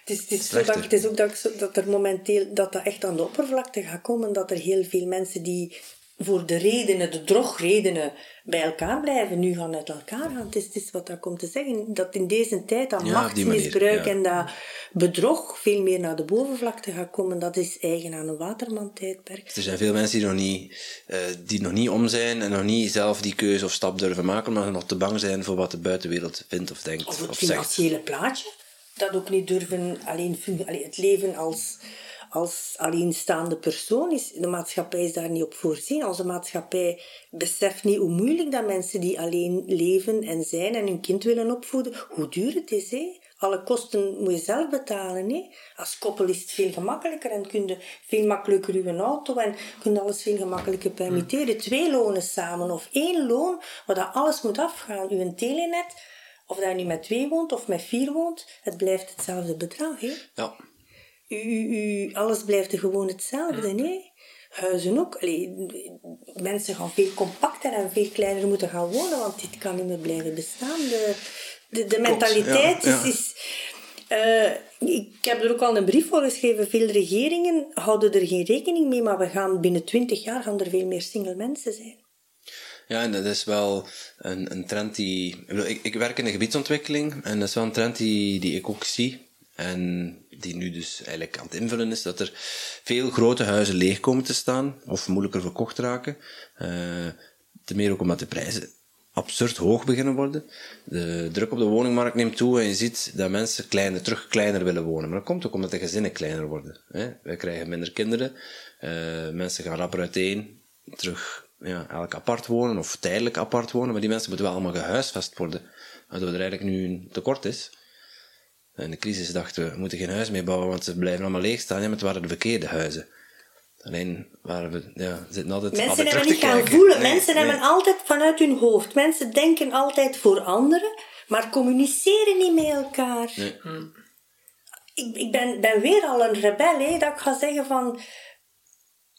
Het is, het is, zo Slechter. dat, het is ook dat, dat er momenteel dat dat echt aan de oppervlakte gaat komen. Dat er heel veel mensen die voor de redenen, de drogredenen, bij elkaar blijven, nu gaan uit elkaar gaan. Het is, het is wat ik kom te zeggen. Dat in deze tijd dat Ja, manier, machtsmisbruik ja. en dat bedrog veel meer naar de bovenvlakte gaat komen. Dat is eigen aan een waterman-tijdperk. Er zijn veel mensen die nog niet, eh, die nog niet om zijn en nog niet zelf die keuze of stap durven maken, ze nog te bang zijn voor wat de buitenwereld vindt of denkt Of of, het zegt. financiële plaatje. Dat ook niet durven alleen, het leven als, als alleenstaande persoon is. De maatschappij is daar niet op voorzien. Onze maatschappij beseft niet hoe moeilijk dat mensen die alleen leven en zijn en hun kind willen opvoeden, hoe duur het is. Hè? Alle kosten moet je zelf betalen. Hè? Als koppel is het veel gemakkelijker en kun je veel makkelijker je auto en kun je alles veel gemakkelijker permitteren. Twee lonen samen of één loon, waar dat alles moet afgaan. Uw telenet, of dat je nu met twee woont of met vier woont, het blijft hetzelfde bedrag. Hè? Ja. U, alles blijft er gewoon hetzelfde. Nee? Huizen ook. Allee, mensen gaan veel compacter en veel kleiner moeten gaan wonen, want dit kan niet meer blijven bestaan. De, de, de mentaliteit ja, ja. is... is eh, ik heb er ook al een brief voor geschreven. Veel regeringen houden er geen rekening mee, maar we gaan binnen 20 jaar gaan er veel meer single mensen zijn. Ja, en dat is wel een, een trend die... Ik, ik werk in de gebiedsontwikkeling en dat is wel een trend die, die ik ook zie. En die nu dus eigenlijk aan het invullen is, dat er veel grote huizen leeg komen te staan, of moeilijker verkocht raken. Uh, te meer ook omdat de prijzen absurd hoog beginnen worden. De druk op de woningmarkt neemt toe en je ziet dat mensen kleiner, terug kleiner willen wonen. Maar dat komt ook omdat de gezinnen kleiner worden. Hè? Wij krijgen minder kinderen, uh, mensen gaan rapper uiteen, terug ja, elk apart wonen of tijdelijk apart wonen, maar die mensen moeten wel allemaal gehuisvest worden, waardoor er eigenlijk nu een tekort is. In de crisis dachten we, we moeten geen huis meer bouwen, want ze blijven allemaal leeg staan. Ja, maar het waren de verkeerde huizen. Alleen waren we, ja, zitten altijd Mensen altijd hebben niet gaan voelen. Nee, Mensen nee. hebben altijd vanuit hun hoofd. Mensen denken altijd voor anderen, maar communiceren niet met elkaar. Nee. Ik, ik ben, ben weer al een rebel, hè, dat ik ga zeggen van...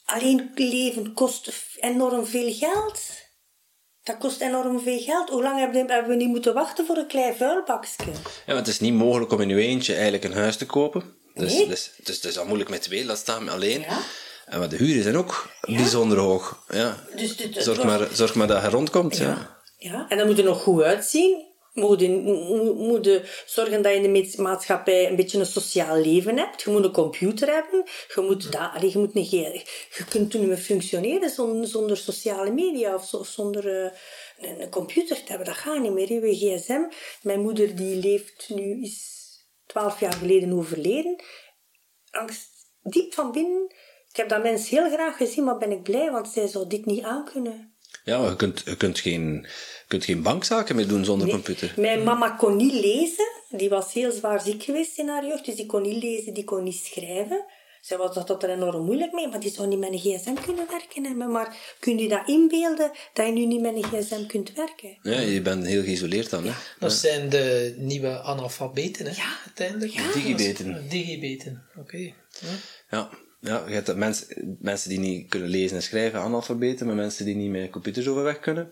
Alleen leven kost enorm veel geld. Dat kost enorm veel geld. Hoe lang hebben we, niet moeten wachten voor een klein vuilbakje? Ja, want het is niet mogelijk om in je eentje eigenlijk een huis te kopen. Dus, Nee. dus, dus het is al moeilijk met twee, laat staan met alleen. Ja. En maar de huren zijn ook bijzonder hoog. Ja. Dus dit- zorg, was- maar, zorg maar dat je rondkomt. Ja. Ja. ja. En dan moet er nog goed uitzien. Moet je, moet, zorgen dat je in de ma- maatschappij een beetje een sociaal leven hebt. Je moet een computer hebben. Je moet, dat, allee, je moet niet, je kunt niet meer functioneren zonder, zonder sociale media of, zo- of zonder eh, een, computer te hebben. Dat gaat niet meer. Je gsm. Mijn moeder die leeft nu, is twaalf jaar geleden overleden. Angst diep van binnen. Ik heb dat mens heel graag gezien, maar ben ik blij, want zij zou dit niet aankunnen. Ja, maar je kunt, je kunt, geen, je kunt geen bankzaken meer doen zonder computer. Mijn mama kon niet lezen. Die was heel zwaar ziek geweest in haar jeugd. Dus die kon niet lezen, die kon niet schrijven. Zij was dat er enorm moeilijk mee, maar die zou niet met een gsm kunnen werken hebben. Maar kun je dat inbeelden, dat je nu niet met een gsm kunt werken? Ja, je bent heel geïsoleerd dan. Hè? Dat zijn de nieuwe analfabeten, hè, uiteindelijk. Digibeten. Digibeten, oké. Ja. Ja, ja je hebt dat mens, mensen die niet kunnen lezen en schrijven, analfabeten, maar mensen die niet met computers overweg kunnen,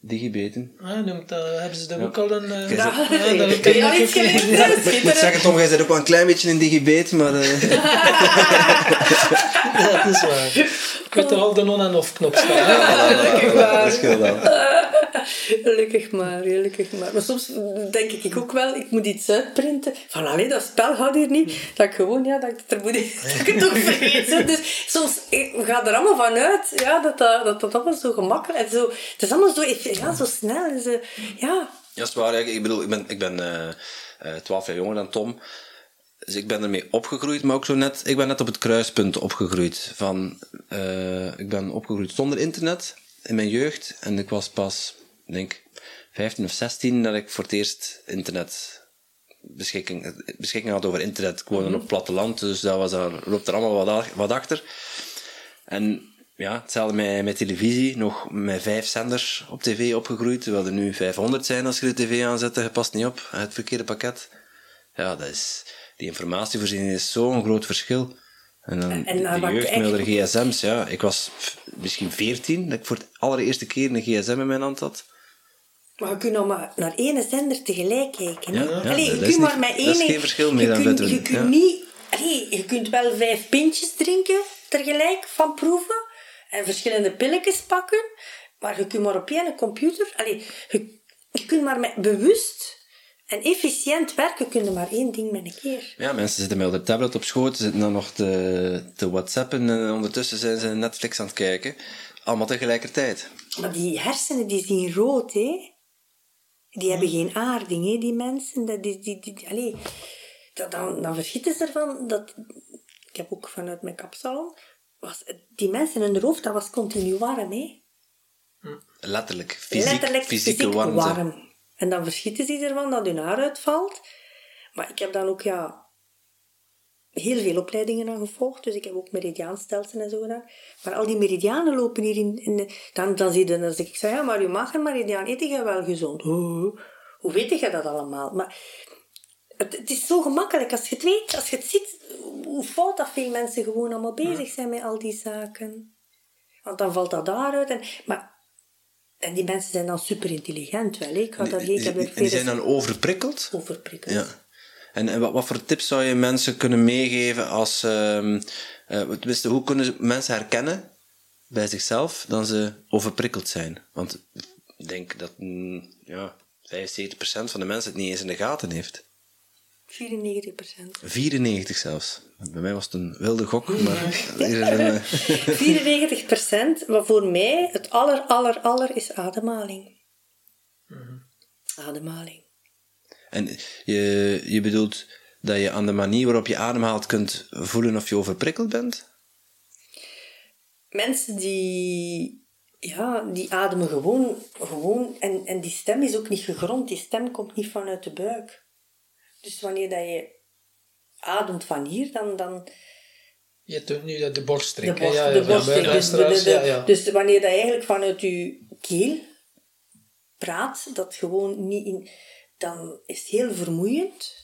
digibeten. Ah, noemt dat, hebben ze daar ook al een... eh, ja, dat Kun je ik geleerd? Ik moet zeggen, Tom, jij zit ook wel een klein beetje een digibeten, maar... eh, Ja, dat is waar. Ik weet toch al de on- en off-knop staan. hè? dat scheelt wel. Gelukkig maar, gelukkig maar. Maar soms denk ik ook wel, ik moet iets uitprinten. Van, allee, dat spel gaat hier niet. Dat ik gewoon, ja, dat ik het er moet... Ik het. Dus soms eh, gaan er allemaal van uit, ja, dat dat, dat, dat allemaal zo gemakkelijk en zo... Het is allemaal zo, ja, zo snel. Ja, Ja, is waar. Ik bedoel, ik ben, ik ben eh, eh, 12 jaar jonger dan Tom. Dus ik ben ermee opgegroeid, maar ook zo net... Ik ben net op het kruispunt opgegroeid. Van, eh, ik ben opgegroeid zonder internet in mijn jeugd. En ik was pas, denk, 15 of 16 dat ik voor het eerst internet beschikking, beschikking had over internet. Ik woonde op het platteland, dus dat was daar, loopt er allemaal wat, wat achter. En ja, hetzelfde met, met televisie. Nog met vijf zenders op tv opgegroeid. Terwijl er nu 500 zijn als je de tv aanzet. Je past niet op. Het verkeerde pakket. Ja, dat is, die informatievoorziening is zo'n groot verschil. En dan En de wat jeugd kijk met je? haar gsm's. Ja, ik was misschien 14 dat ik voor de allereerste keer een gsm in mijn hand had. Maar je kunt nog maar naar één zender tegelijk kijken. Ja, ja, Allee, je dat is kunt maar met dat één... is geen verschil meer dan kunt, Je kunt ja. niet... Allee, je kunt wel vijf pintjes drinken tegelijk van proeven. En verschillende pilletjes pakken. Maar je kunt maar op één computer... Allee, je, je kunt maar met bewust en efficiënt werken, kun je maar één ding met een keer. Ja, mensen zitten met de tablet op schoot, zitten dan nog te, te whatsappen en ondertussen zijn ze Netflix aan het kijken. Allemaal tegelijkertijd. Maar die hersenen, die zien rood, hè. Die hebben geen aarding, hè, die mensen. Dat, die, die, die, allee, dat, dan, dan verschieten ze ervan. Dat, ik heb ook vanuit mijn kapsalon... Was, die mensen in hun hoofd, dat was continu warm, hè. Letterlijk, fysiek, Letterlijk fysieke fysiek warmte. warm. En dan verschieten ze ervan dat hun haar uitvalt. Maar ik heb dan ook, ja, heel veel opleidingen aan gevolgd. Dus ik heb ook meridiaanstelsel en zo gedaan. Maar al die meridianen lopen hier in... in de, dan, dan, zie je, dan zeg ik, zo, ja, maar je mag een meridiaan eten je wel gezond. Oh, hoe weet je dat allemaal? Maar het, het, is zo gemakkelijk. Als je het weet, als je het ziet, hoe fout dat veel mensen gewoon allemaal bezig zijn met al die zaken. Want dan valt dat daaruit. En, maar en die mensen zijn dan super intelligent wel. Ik had dat, ik heb en die zijn dan overprikkeld? Overprikkeld. Ja. En, en wat, wat, voor tips zou je mensen kunnen meegeven als... Uh, uh, hoe kunnen mensen herkennen bij zichzelf dat ze overprikkeld zijn? Want ik denk dat mm, ja, 75% van de mensen het niet eens in de gaten heeft. 94 procent. 94 zelfs. Bij mij was het een wilde gok, maar... 94 procent, maar voor mij het aller, aller, aller is ademhaling. Ademhaling. En je, je bedoelt dat je aan de manier waarop je ademhaalt kunt voelen of je overprikkeld bent? Mensen die, ja, die ademen gewoon, gewoon en, en die stem is ook niet gegrond, die stem komt niet vanuit de buik. Dus wanneer dat je ademt van hier, dan... dan je doet nu de borststreek. De, borst, ja, de borststreek. Dus, de, de, ja, ja. dus wanneer dat je eigenlijk vanuit je keel praat, dat gewoon niet in... Dan is het heel vermoeiend.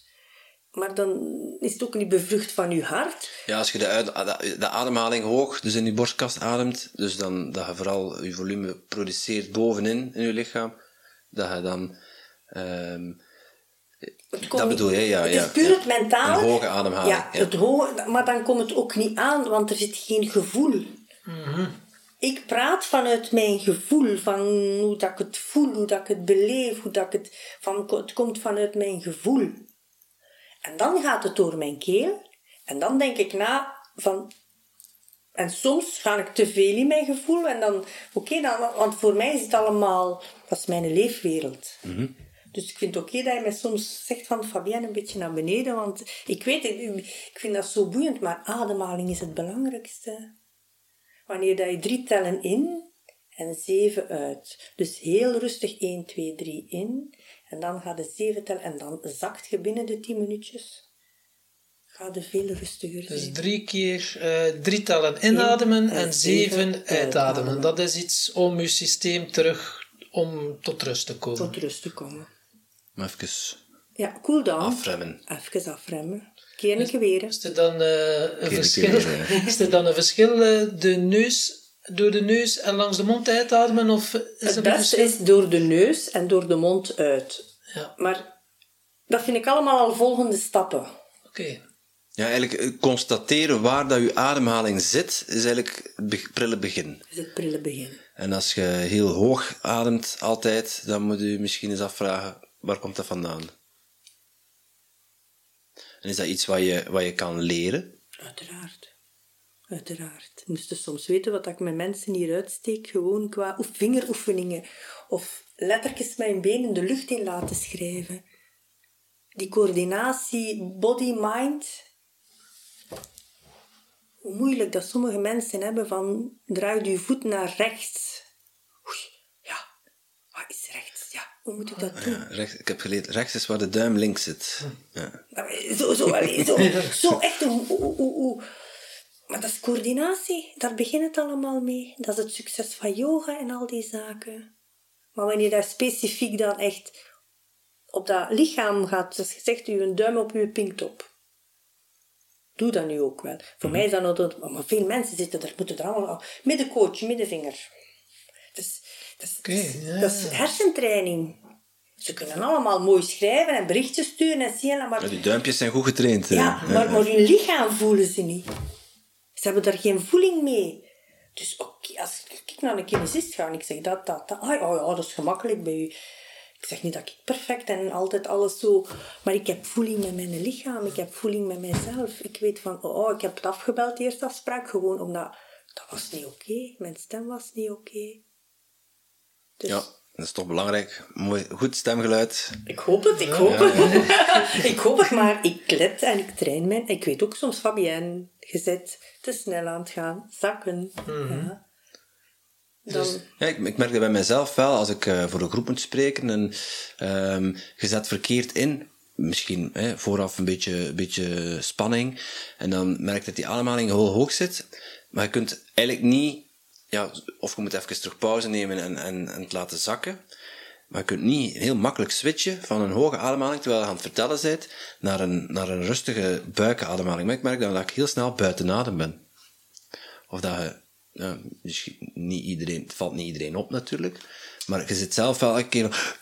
Maar dan is het ook niet bevrucht van je hart. Ja, als je de, de ademhaling hoog, dus in je borstkast ademt, dus dan dat je vooral je volume produceert bovenin in je lichaam, dat je dan... Um, dat bedoel je, ja. Het ja, is puur het mentale. Een hoge ademhaling. Ja, Het hoge, maar dan komt het ook niet aan, want er zit geen gevoel. Mm Ik praat vanuit mijn gevoel, van hoe dat ik het voel, hoe dat ik het beleef, hoe dat ik het... Van, het komt vanuit mijn gevoel. En dan gaat het door mijn keel. En dan denk ik na van... En soms ga ik te veel in mijn gevoel. En dan... Oké, dan, want voor mij is het allemaal... Dat is mijn leefwereld. Mm dus ik vind het oké dat je mij soms zegt van Fabienne een beetje naar beneden, want ik weet, ik vind dat zo boeiend, maar ademhaling is het belangrijkste. Wanneer dat je drie tellen in en zeven uit. Dus heel rustig 1, 2, 3 in en dan gaat de zeven tellen en dan zakt je binnen de 10 minuutjes. Ga je veel rustiger zijn. Dus drie keer uh, drie tellen inademen in, en, en zeven uitademen. uitademen. Dat is iets om je systeem terug om tot rust te komen. Tot rust te komen. Even ja, cool down. afremmen. Even afremmen. Keer een weer. Is er dan uh, een verschil? is er dan een verschil uh, de neus, door de neus en langs de mond uitademen? Of is het beste is door de neus en door de mond uit. Ja. Maar dat vind ik allemaal al volgende stappen. Oké. Ja, eigenlijk eh, constateren waar dat je ademhaling zit, is eigenlijk het prille begin. Is het prille begin. En als je heel hoog ademt altijd, dan moet je misschien eens afvragen, Waar komt dat vandaan? En is dat iets wat je, wat je kan leren? Uiteraard. Uiteraard. Moest je soms weten wat ik met mensen hier uitsteek, gewoon qua vingeroefeningen. Of lettertjes mijn been in de lucht in laten schrijven. Die coördinatie body-mind. Hoe moeilijk dat sommige mensen hebben van draai je voet naar rechts. Oei, ja, wat is rechts? Hoe moet ik dat doen? Ja, rechts, ik heb geleerd, rechts is waar de duim links zit. Ja. Zo, zo, allee, zo, zo echt. Hoe, Maar dat is coördinatie, daar begint het allemaal mee. Dat is het succes van yoga en al die zaken. Maar wanneer je daar specifiek dan echt op dat lichaam gaat, zoals gezegd, u een duim op uw pinktop. Doe dat nu ook wel. Voor mij is dat nog... Maar veel mensen zitten er, moeten er allemaal... Middencoach, middenvinger. Dus dat is, okay, dat is hersentraining. Ze kunnen allemaal mooi schrijven en berichtjes sturen en zien, maar... Ja, die duimpjes zijn goed getraind. Ja, maar, maar hun lichaam voelen ze niet. Ze hebben daar geen voeling mee. Dus oké, als ik naar een kinesist ga en ik zeg dat, dat, dat... Ah, oh ja, dat is gemakkelijk bij u. Ik zeg niet dat ik perfect en altijd alles zo... Maar ik heb voeling met mijn lichaam. Ik heb voeling met mijzelf. Ik weet van, oh, ik heb het afgebeld, de eerste afspraak, gewoon omdat... Dat was niet oké. Mijn stem was niet oké. Dus... Ja, dat is toch belangrijk. Mooi, goed stemgeluid. Ik hoop het, ik hoop het. ik hoop het, maar ik let en ik train mij. Ik weet ook soms, Fabienne, gezet te snel aan het gaan, zakken. Mhm. ja. Dan... Dus, ja, ik, ik, merk dat bij mezelf wel, als ik uh, voor een groep moet spreken en um, je zet verkeerd in, misschien hè, vooraf een beetje, een beetje spanning. En dan merk je dat die ademhaling heel hoog zit. Maar je kunt eigenlijk niet, ja, of je moet even terug pauze nemen en, en, en het laten zakken. Maar je kunt niet heel makkelijk switchen van een hoge ademhaling, terwijl je aan het vertellen bent, naar een, naar een rustige buikademhaling. Maar ik merk dan dat ik heel snel buiten adem ben. Of dat je, misschien niet iedereen, het valt niet iedereen op natuurlijk, maar je zit zelf wel een keer,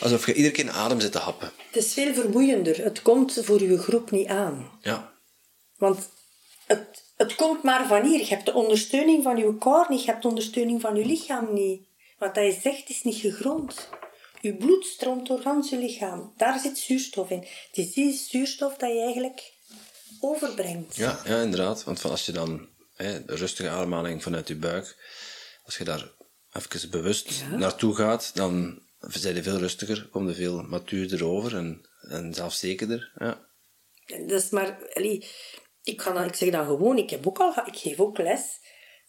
alsof je iedere keer een adem zit te happen. Het is veel vermoeiender. Het komt voor je groep niet aan. Ja. Want het, het komt maar van hier. Je hebt de ondersteuning van je koor niet, je hebt de ondersteuning van je lichaam niet. Wat hij zegt is niet gegrond. Je bloed stroomt door gans je lichaam. Daar zit zuurstof in. Het is die zuurstof dat je eigenlijk overbrengt. Ja, ja inderdaad. Want als je dan hè, de rustige ademhaling vanuit je buik, als je daar even bewust naartoe gaat, dan zijn je veel rustiger, kom je veel matuurder over en, en zelfzekerder. Ja. Dat is maar... allee, ik, ga ik zeg dan gewoon, ik, heb ook al, ik geef ook les.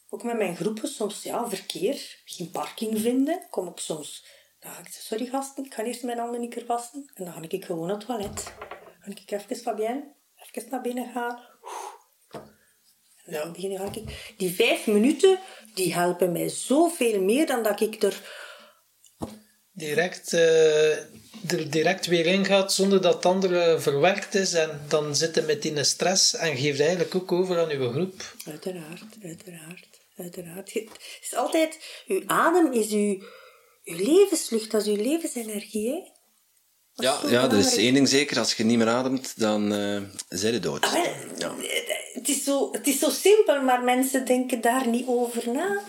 Ook met mijn groepen, soms ja, verkeer, geen parking vinden, kom ik soms... Dan ga ik zeggen, sorry gasten, ik ga eerst mijn handen een keer wassen. En dan ga ik gewoon naar het toilet. Dan ga ik even, Fabienne, even naar binnen gaan. En dan begin ga ik... Die vijf minuten, die helpen mij zoveel meer dan dat ik er... direct, eh, er direct weer in gaat zonder dat het andere verwerkt is. En dan zit je met die stress en geeft eigenlijk ook over aan uw groep. Uiteraard, uiteraard, uiteraard. Het is altijd... Uw adem is uw, uw levenslucht, dat is uw levensenergie, hè. Dat Ja, ja, er is één ding zeker, als je niet meer ademt, dan eh zijn je dood. Ah, wel, Ja. Het, is zo, het is zo simpel, maar mensen denken daar niet over na.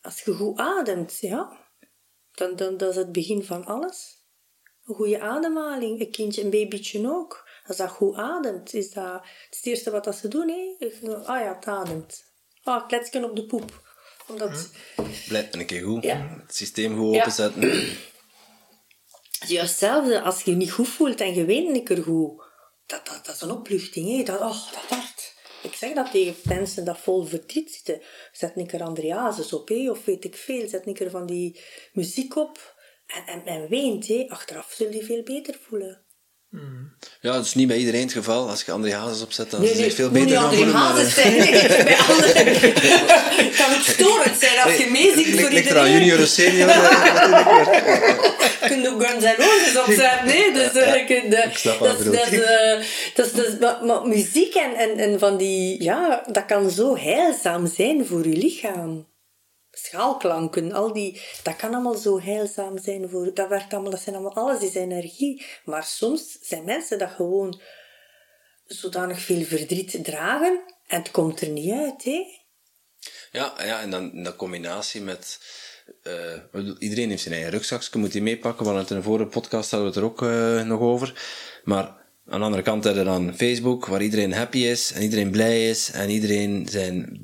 Als je goed ademt, ja, dan, dan dat is het begin van alles. Een goede ademhaling, een kindje, een babytje ook. Als dat goed ademt, is dat het eerste wat dat ze doen. Hè? Ah ja, het ademt. Ah, kletsken op de poep. Omdat, Blijft een keer goed. Ja. Het systeem goed openzetten. Het is juist hetzelfde als je je niet goed voelt en je weet niet er goed. Dat, dat, dat is een opluchting, hè. Dat, oh, dat hart. Ik zeg dat tegen mensen dat vol verdriet zitten. Zet een keer Andreasus op, of weet ik veel. Zet een keer van die muziek op. En, en, en weent, hè. Achteraf zul je veel beter voelen. Ja, dat is niet bij iedereen het geval. Als je André Hazes opzet, dan Nee, is nee, het veel beter gaan André Hazes eh, zijn. Nee, bij anderen. Het kan ook storend zijn als je meezingt voor Ligt ligt er aan iedereen. junior of senior? Je kunt ook Guns N' Roses opzetten. Nee, dus eh, eh, Ik snap wat dat, eh, maar, maar muziek en, en, en van die... Ja, dat kan zo heilzaam zijn voor je lichaam. Schaalklanken, al die... Dat kan allemaal zo heilzaam zijn voor... Dat werkt allemaal... Dat zijn allemaal... Alles is energie. Maar soms zijn mensen dat gewoon zodanig veel verdriet dragen en het komt er niet uit, hè. Ja, ja, en dan in dat combinatie met... eh, iedereen heeft zijn eigen rugzakje, moet die meepakken. Het in de vorige podcast hadden we het er ook eh, nog over. Maar aan de andere kant hebben we dan Facebook, waar iedereen happy is en iedereen blij is en iedereen zijn,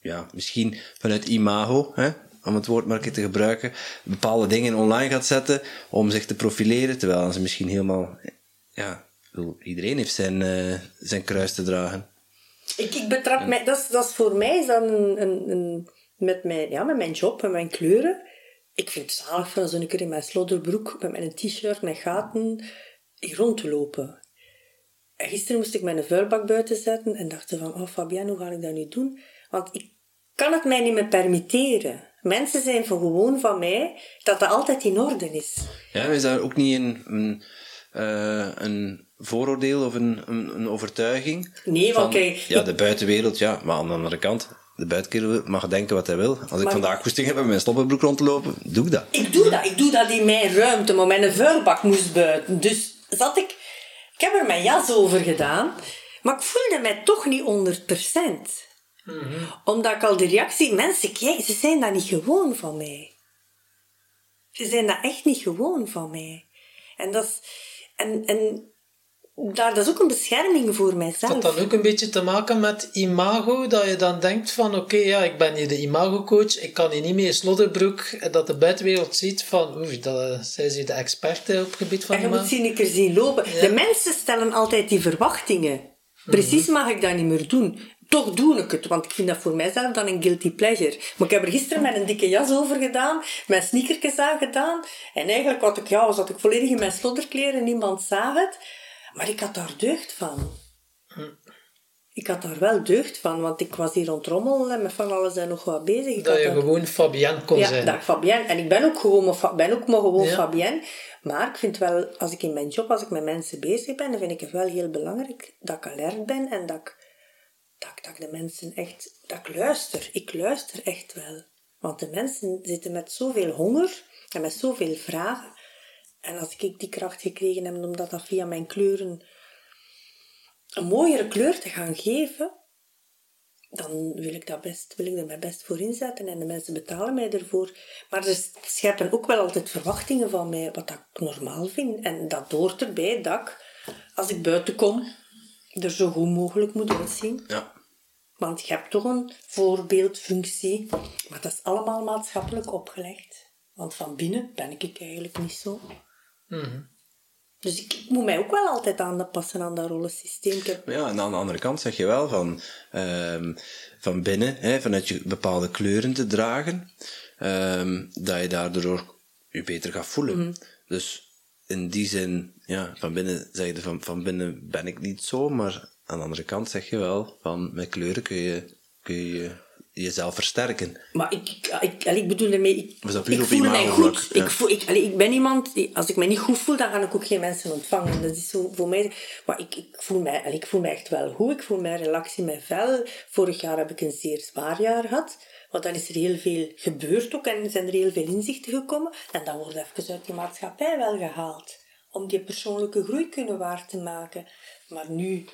ja, misschien vanuit imago, hè, om het woord maar te gebruiken, bepaalde dingen online gaat zetten om zich te profileren, terwijl ze misschien helemaal, ja, iedereen heeft zijn, eh, zijn kruis te dragen. Ik, ik betrap mij, dat is, dat is voor mij is dat een, een, een, met, mijn, ja, met mijn job en mijn kleuren. Ik vind het zalig van zo'n keer in mijn slodderbroek met mijn t-shirt met gaten hier rond te lopen. En gisteren moest ik mijn vuilbak buiten zetten en dacht van, oh Fabienne, hoe ga ik dat nu doen? Want ik kan het mij niet meer permitteren. Mensen zijn van gewoon van mij dat dat altijd in orde is. Ja, is daar ook niet een, een, eh, een vooroordeel of een, een, een overtuiging? Nee, want Van, kijk, Ja, de buitenwereld, ja, maar aan de andere kant, de buitenwereld mag denken wat hij wil. Als ik vandaag goesting heb met mijn stoppenbroek rond te lopen, doe ik dat. Ik doe dat. Ik doe dat in mijn ruimte, maar mijn vuilbak moest buiten. Dus zat ik... Ik heb er mijn jas over gedaan, maar ik voelde mij toch niet 100%. Omdat ik al de reactie... Mensen, kijk, ze zijn dat niet gewoon van mij. Ze zijn dat echt niet gewoon van mij. En dat is... En, en daar, dat is ook een bescherming voor mijzelf. Dat dan ook een beetje te maken met imago, dat je dan denkt van oké, ja, ik ben hier de imago-coach, ik kan hier niet meer slodderbroek, en dat de buitenwereld ziet van oeh, dat, zij is hier de expert op het gebied van En je imago. moet zien, ik er zien lopen. De mensen stellen altijd die verwachtingen. Precies mag ik dat niet meer doen. toch doe ik het. Want ik vind dat voor mijzelf dan een guilty pleasure. Maar ik heb er gisteren met een dikke jas over gedaan, mijn sneakertjes aangedaan. En eigenlijk wat ik, ja, was dat ik volledig in mijn slodderkleren, niemand zag het. Maar ik had daar deugd van. Ik had daar wel deugd van, want ik was hier rondrommelen en met van alles en nog wat bezig. Ik Dat je daar- gewoon Fabienne kon ja, zijn. dag Fabienne. En ik ben ook gewoon, maar ben ook maar gewoon Ja. Fabienne. Maar ik vind wel, als ik in mijn job, als ik met mensen bezig ben, dan vind ik het wel heel belangrijk dat ik alert ben en dat ik, dat, ik- dat ik de mensen echt, dat ik luister. Ik luister echt wel. Want de mensen zitten met zoveel honger en met zoveel vragen. En als ik die kracht gekregen heb, omdat dat via mijn kleuren een mooiere kleur te gaan geven, dan wil ik, dat best, wil ik er mij best voor inzetten en de mensen betalen mij ervoor. Maar ze scheppen ook wel altijd verwachtingen van mij, wat ik normaal vind. En dat hoort erbij dat ik, als ik buiten kom, er zo goed mogelijk moet uitzien. Ja. Want je hebt toch een voorbeeldfunctie. Maar dat is allemaal maatschappelijk opgelegd. Want van binnen ben ik eigenlijk niet zo. Dus ik, ik moet mij ook wel altijd aanpassen aan dat rollensysteem. Heb ja, en aan de andere kant zeg je wel van, ehm, van binnen, hè, vanuit je bepaalde kleuren te dragen, ehm, dat je daardoor je beter gaat voelen. Dus in die zin, ja, van binnen zeg je van, van binnen ben ik niet zo, maar aan de andere kant zeg je wel van met kleuren kun je, kun je jezelf versterken. Maar ik, ik, ik, bedoel ermee, ik, dat ik voel mij goed. Ja. Ik, voel, ik, allee, ik ben iemand, die, als ik me niet goed voel, dan ga ik ook geen mensen ontvangen. Dat is zo voor mij. Maar ik, ik, voel mij, allee, ik voel mij echt wel goed. Ik voel mij relax in mijn vel. Vorig jaar heb ik een zeer zwaar jaar gehad. Want dan is er heel veel gebeurd ook en zijn er heel veel inzichten gekomen. En dan wordt even uit die maatschappij wel gehaald. Om die persoonlijke groei kunnen waar te maken. Maar nu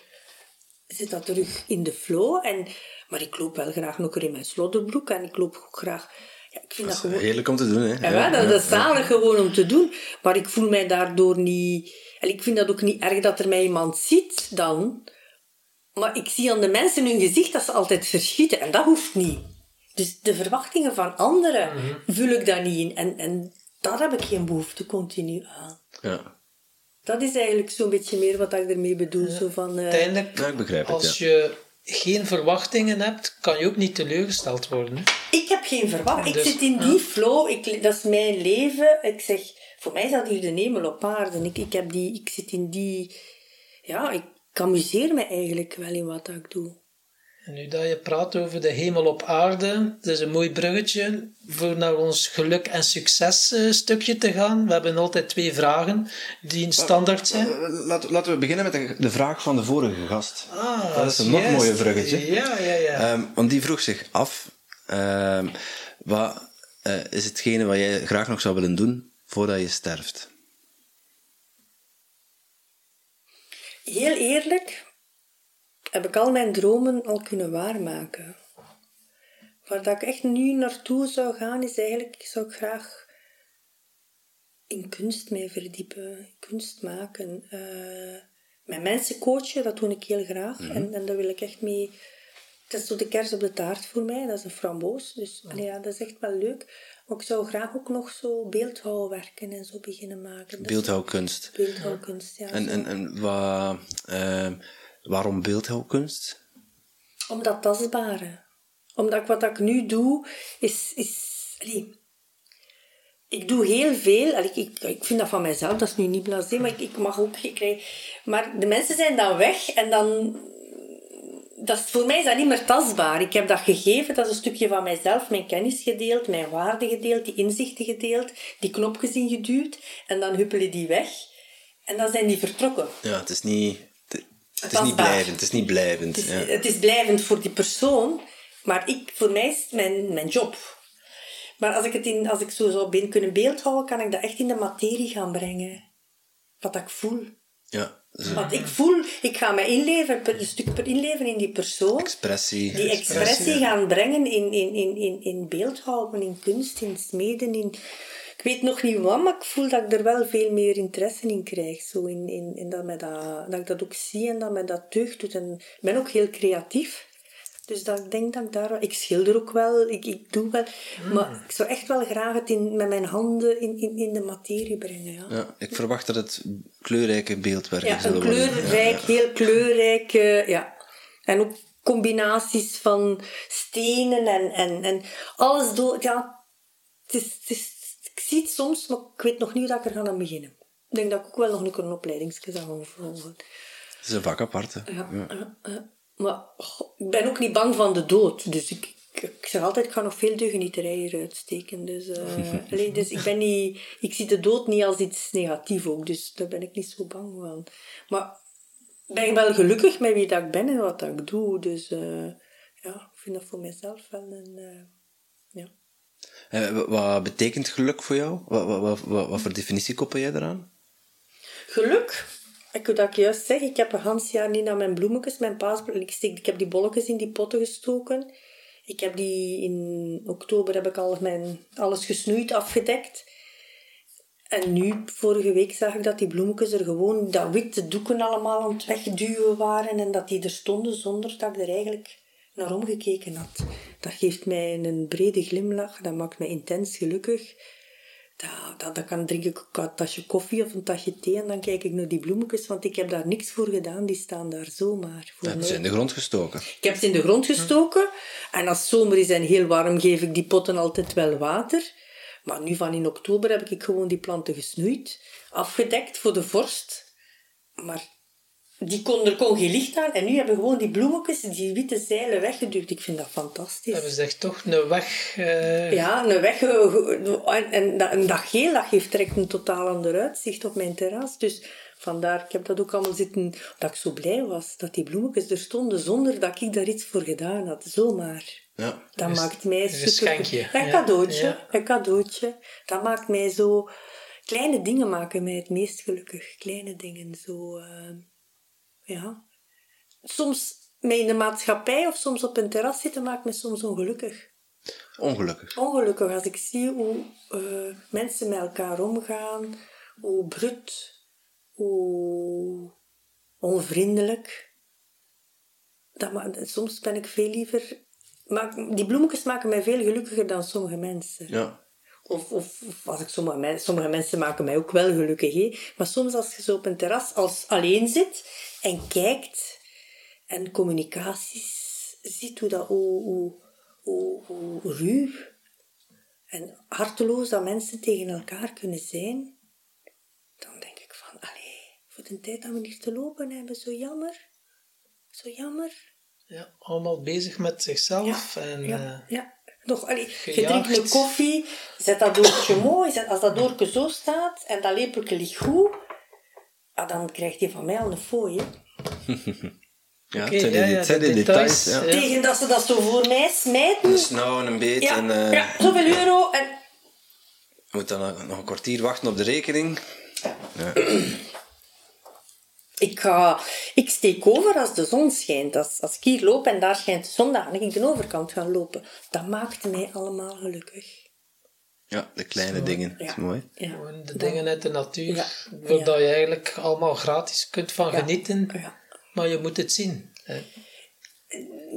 zit dat terug in de flow. En, maar ik loop wel graag nog in mijn slodderbroek. En ik loop ook graag... Ja, ik vind dat, gewoon... Heerlijk om te doen, hè? Ja, wel, dat, dat is zalig gewoon om te doen. Maar ik voel mij daardoor niet... En ik vind dat ook niet erg dat er mij iemand ziet dan. Maar ik zie aan de mensen hun gezicht dat ze altijd verschieten. En dat hoeft niet. Dus de verwachtingen van anderen vul ik daar niet in. En, en daar heb ik geen behoefte continu aan. Ja. Dat is eigenlijk zo'n beetje meer wat ik ermee bedoel. Zo van, eh, Uiteindelijk, Ja, ik begrijp het, als ja. je geen verwachtingen hebt, kan je ook niet teleurgesteld worden. hè. Ik heb geen verwachting. Dus, ik zit in die flow. Ik, dat is mijn leven. Ik zeg, voor mij dat hier de hemel op aarde. Ik, ik, heb die, ik zit in die... Ja, ik amuseer me eigenlijk wel in wat ik doe. En nu dat je praat over de hemel op aarde, dat is een mooi bruggetje voor naar ons geluk en succes eh, stukje te gaan. We hebben altijd twee vragen die een standaard zijn. Laten, laten we beginnen met de, vraag van de vorige gast. Ah, dat is een nog juist. mooier bruggetje. Ja, ja, ja. Ehm, want die vroeg zich af, ehm, wat eh, is hetgene wat jij graag nog zou willen doen voordat je sterft? Heel eerlijk heb ik al mijn dromen al kunnen waarmaken. Waar dat ik echt nu naartoe zou gaan, is eigenlijk, ik zou graag in kunst mee verdiepen, kunst maken. eh met mensen coachen, dat doe ik heel graag. en, en daar wil ik echt mee... Het is zo de kers op de taart voor mij, dat is een framboos. Dus allee, ja, dat is echt wel leuk. Maar ik zou graag ook nog zo beeldhouwwerken en zo beginnen maken. Dat Beeldhouwkunst. Beeldhouwkunst, ja. En, en, en wat, ehm, waarom beeldhouwkunst? Om dat tastbare. Omdat ik, wat ik nu doe, is... is allee, ik doe heel veel. Allee, ik, ik, vind dat van mijzelf, dat is nu niet blasé, maar ik, ik mag ook... Ik krijg, maar de mensen zijn dan weg en dan... Dat is, voor mij is dat niet meer tastbaar. Ik heb dat gegeven, dat is een stukje van mijzelf, mijn kennis gedeeld, mijn waarden gedeeld, die inzichten gedeeld, die knopjes ingeduwd en dan huppelen die weg. En dan zijn die vertrokken. Ja, het is niet, het, is niet blijvend. Het is niet blijvend. Het is, ja. het is blijvend voor die persoon, maar ik, voor mij is het mijn, mijn job. Maar als ik, het in, als ik zo zou be- kunnen beeldhouden, kan ik dat echt in de materie gaan brengen. Wat ik voel. ja, Want ik voel, ik ga me inleven, per, een stuk per inleven in die persoon. expressie. Die expressie gaan brengen in, in, in, in, in beeldhouden, in kunst, in smeden. In, ik weet nog niet wat, maar ik voel dat ik er wel veel meer interesse in krijg. Zo in, in, in dat, mij dat, dat ik dat ook zie en dat mij dat deugd doet. En ik ben ook heel creatief. Dus dat ik denk dat ik daar... Ik schilder ook wel, ik, ik doe wel. Maar ik zou echt wel graag het in, met mijn handen in, in, in de materie brengen. Ja. Ja, ik verwacht dat het kleurrijke beeldwerken Ja, een kleurrijk, heel kleurrijk, ja. En ook combinaties van stenen en, en, en alles door. Ja, het is, het is, ik zie het soms, maar ik weet nog niet hoe dat ik er ga aan beginnen. Ik denk dat ik ook wel nog een keer een opleidingsje zou gaan volgen. Het is een vak apart, hè. Ja, ja, ja. Maar ik ben ook niet bang van de dood. Dus ik, ik, ik zeg altijd, ik ga nog veel deugnieterijen uitsteken. Dus, eh, allee, dus ik ben niet... Ik zie de dood niet als iets negatiefs ook. Dus daar ben ik niet zo bang van. Maar ik ben wel gelukkig met wie dat ik ben en wat dat ik doe. Dus eh, ja, ik vind dat voor mezelf wel een... eh, wat betekent geluk voor jou? Wat, wat, wat, wat, voor definitie koppel jij eraan? Geluk. Ik dat ik juist zeg, ik heb een gans jaar niet naar mijn bloemetjes, mijn steek- ik heb die bolletjes in die potten gestoken. Ik heb die in oktober heb ik al mijn, alles gesnoeid, afgedekt. En nu, vorige week, zag ik dat die bloemetjes er gewoon, dat witte doeken allemaal aan het wegduwen waren en dat die er stonden zonder dat ik er eigenlijk naar omgekeken had. Dat geeft mij een brede glimlach, dat maakt mij intens gelukkig. Dat, dat, dan kan drink ik een tasje koffie of een tasje thee en dan kijk ik naar die bloemetjes, want ik heb daar niks voor gedaan, die staan daar zomaar. Voor ze zijn in de grond gestoken. Ik heb ze in de grond gestoken en als zomer is en heel warm geef ik die potten altijd wel water. Maar nu van in oktober heb ik gewoon die planten gesnoeid, afgedekt voor de vorst. Maar die kon, er kon geen licht aan en nu hebben gewoon die bloemetjes, die witte zeilen weggeduwd. Ik vind dat fantastisch. Hebben ze echt toch een weg... eh, Ja, een weg. eh, ge- En, en, dat, en dat geel, dat geeft direct een totaal ander uitzicht op mijn terras. Dus vandaar, ik heb dat ook allemaal zitten... Dat ik zo blij was dat die bloemetjes er stonden zonder dat ik daar iets voor gedaan had. Zomaar. Ja. Dat maakt mij een super... Een ja. cadeautje. Ja. Een cadeautje. Dat maakt mij zo... Kleine dingen maken mij het meest gelukkig. Kleine dingen, zo... eh, ja. Soms mee in de maatschappij of soms op een terras zitten maakt me soms ongelukkig Ongelukkig. ongelukkig als ik zie hoe eh, mensen met elkaar omgaan, hoe brut, hoe onvriendelijk. Dat ma- soms ben ik veel liever... maak- die bloemetjes maken mij veel gelukkiger dan sommige mensen. Ja. Of, of, of als ik sommige, men- sommige mensen maken mij ook wel gelukkig. Hè? Maar soms als je zo op een terras als alleen zit en kijkt en communicaties ziet hoe, dat, hoe, hoe, hoe, hoe ruw en harteloos dat mensen tegen elkaar kunnen zijn, dan denk ik van, allee, voor de tijd dat we hier te lopen hebben, zo jammer. Zo jammer. ja, allemaal bezig met zichzelf. en, ja, eh, ja. Nog, allee, je drinkt een koffie, zet dat doortje mooi, zet, als dat doortje zo staat en dat lepeltje ligt goed, ah, dan krijgt hij van mij al een fooi. hè. Ja, Oké, het zijn, ja, die, ja, het zijn de die details. details, ja. Tegen dat ze dat zo voor mij smijten. Dus nou een beet Ja, en eh, ja, zoveel euro. En je moet dan nog nog een kwartier wachten op de rekening. Ja. Ik, ga, ik steek over als de zon schijnt. Als, als ik hier loop en daar schijnt de zon, dan ga ik de overkant gaan lopen. Dat maakt mij allemaal gelukkig. ja, de kleine dingen. Dat is mooi. Ja. Gewoon de dingen uit de natuur, Ja. waar je eigenlijk allemaal gratis kunt van Ja. genieten, Ja. maar je moet het zien. hè.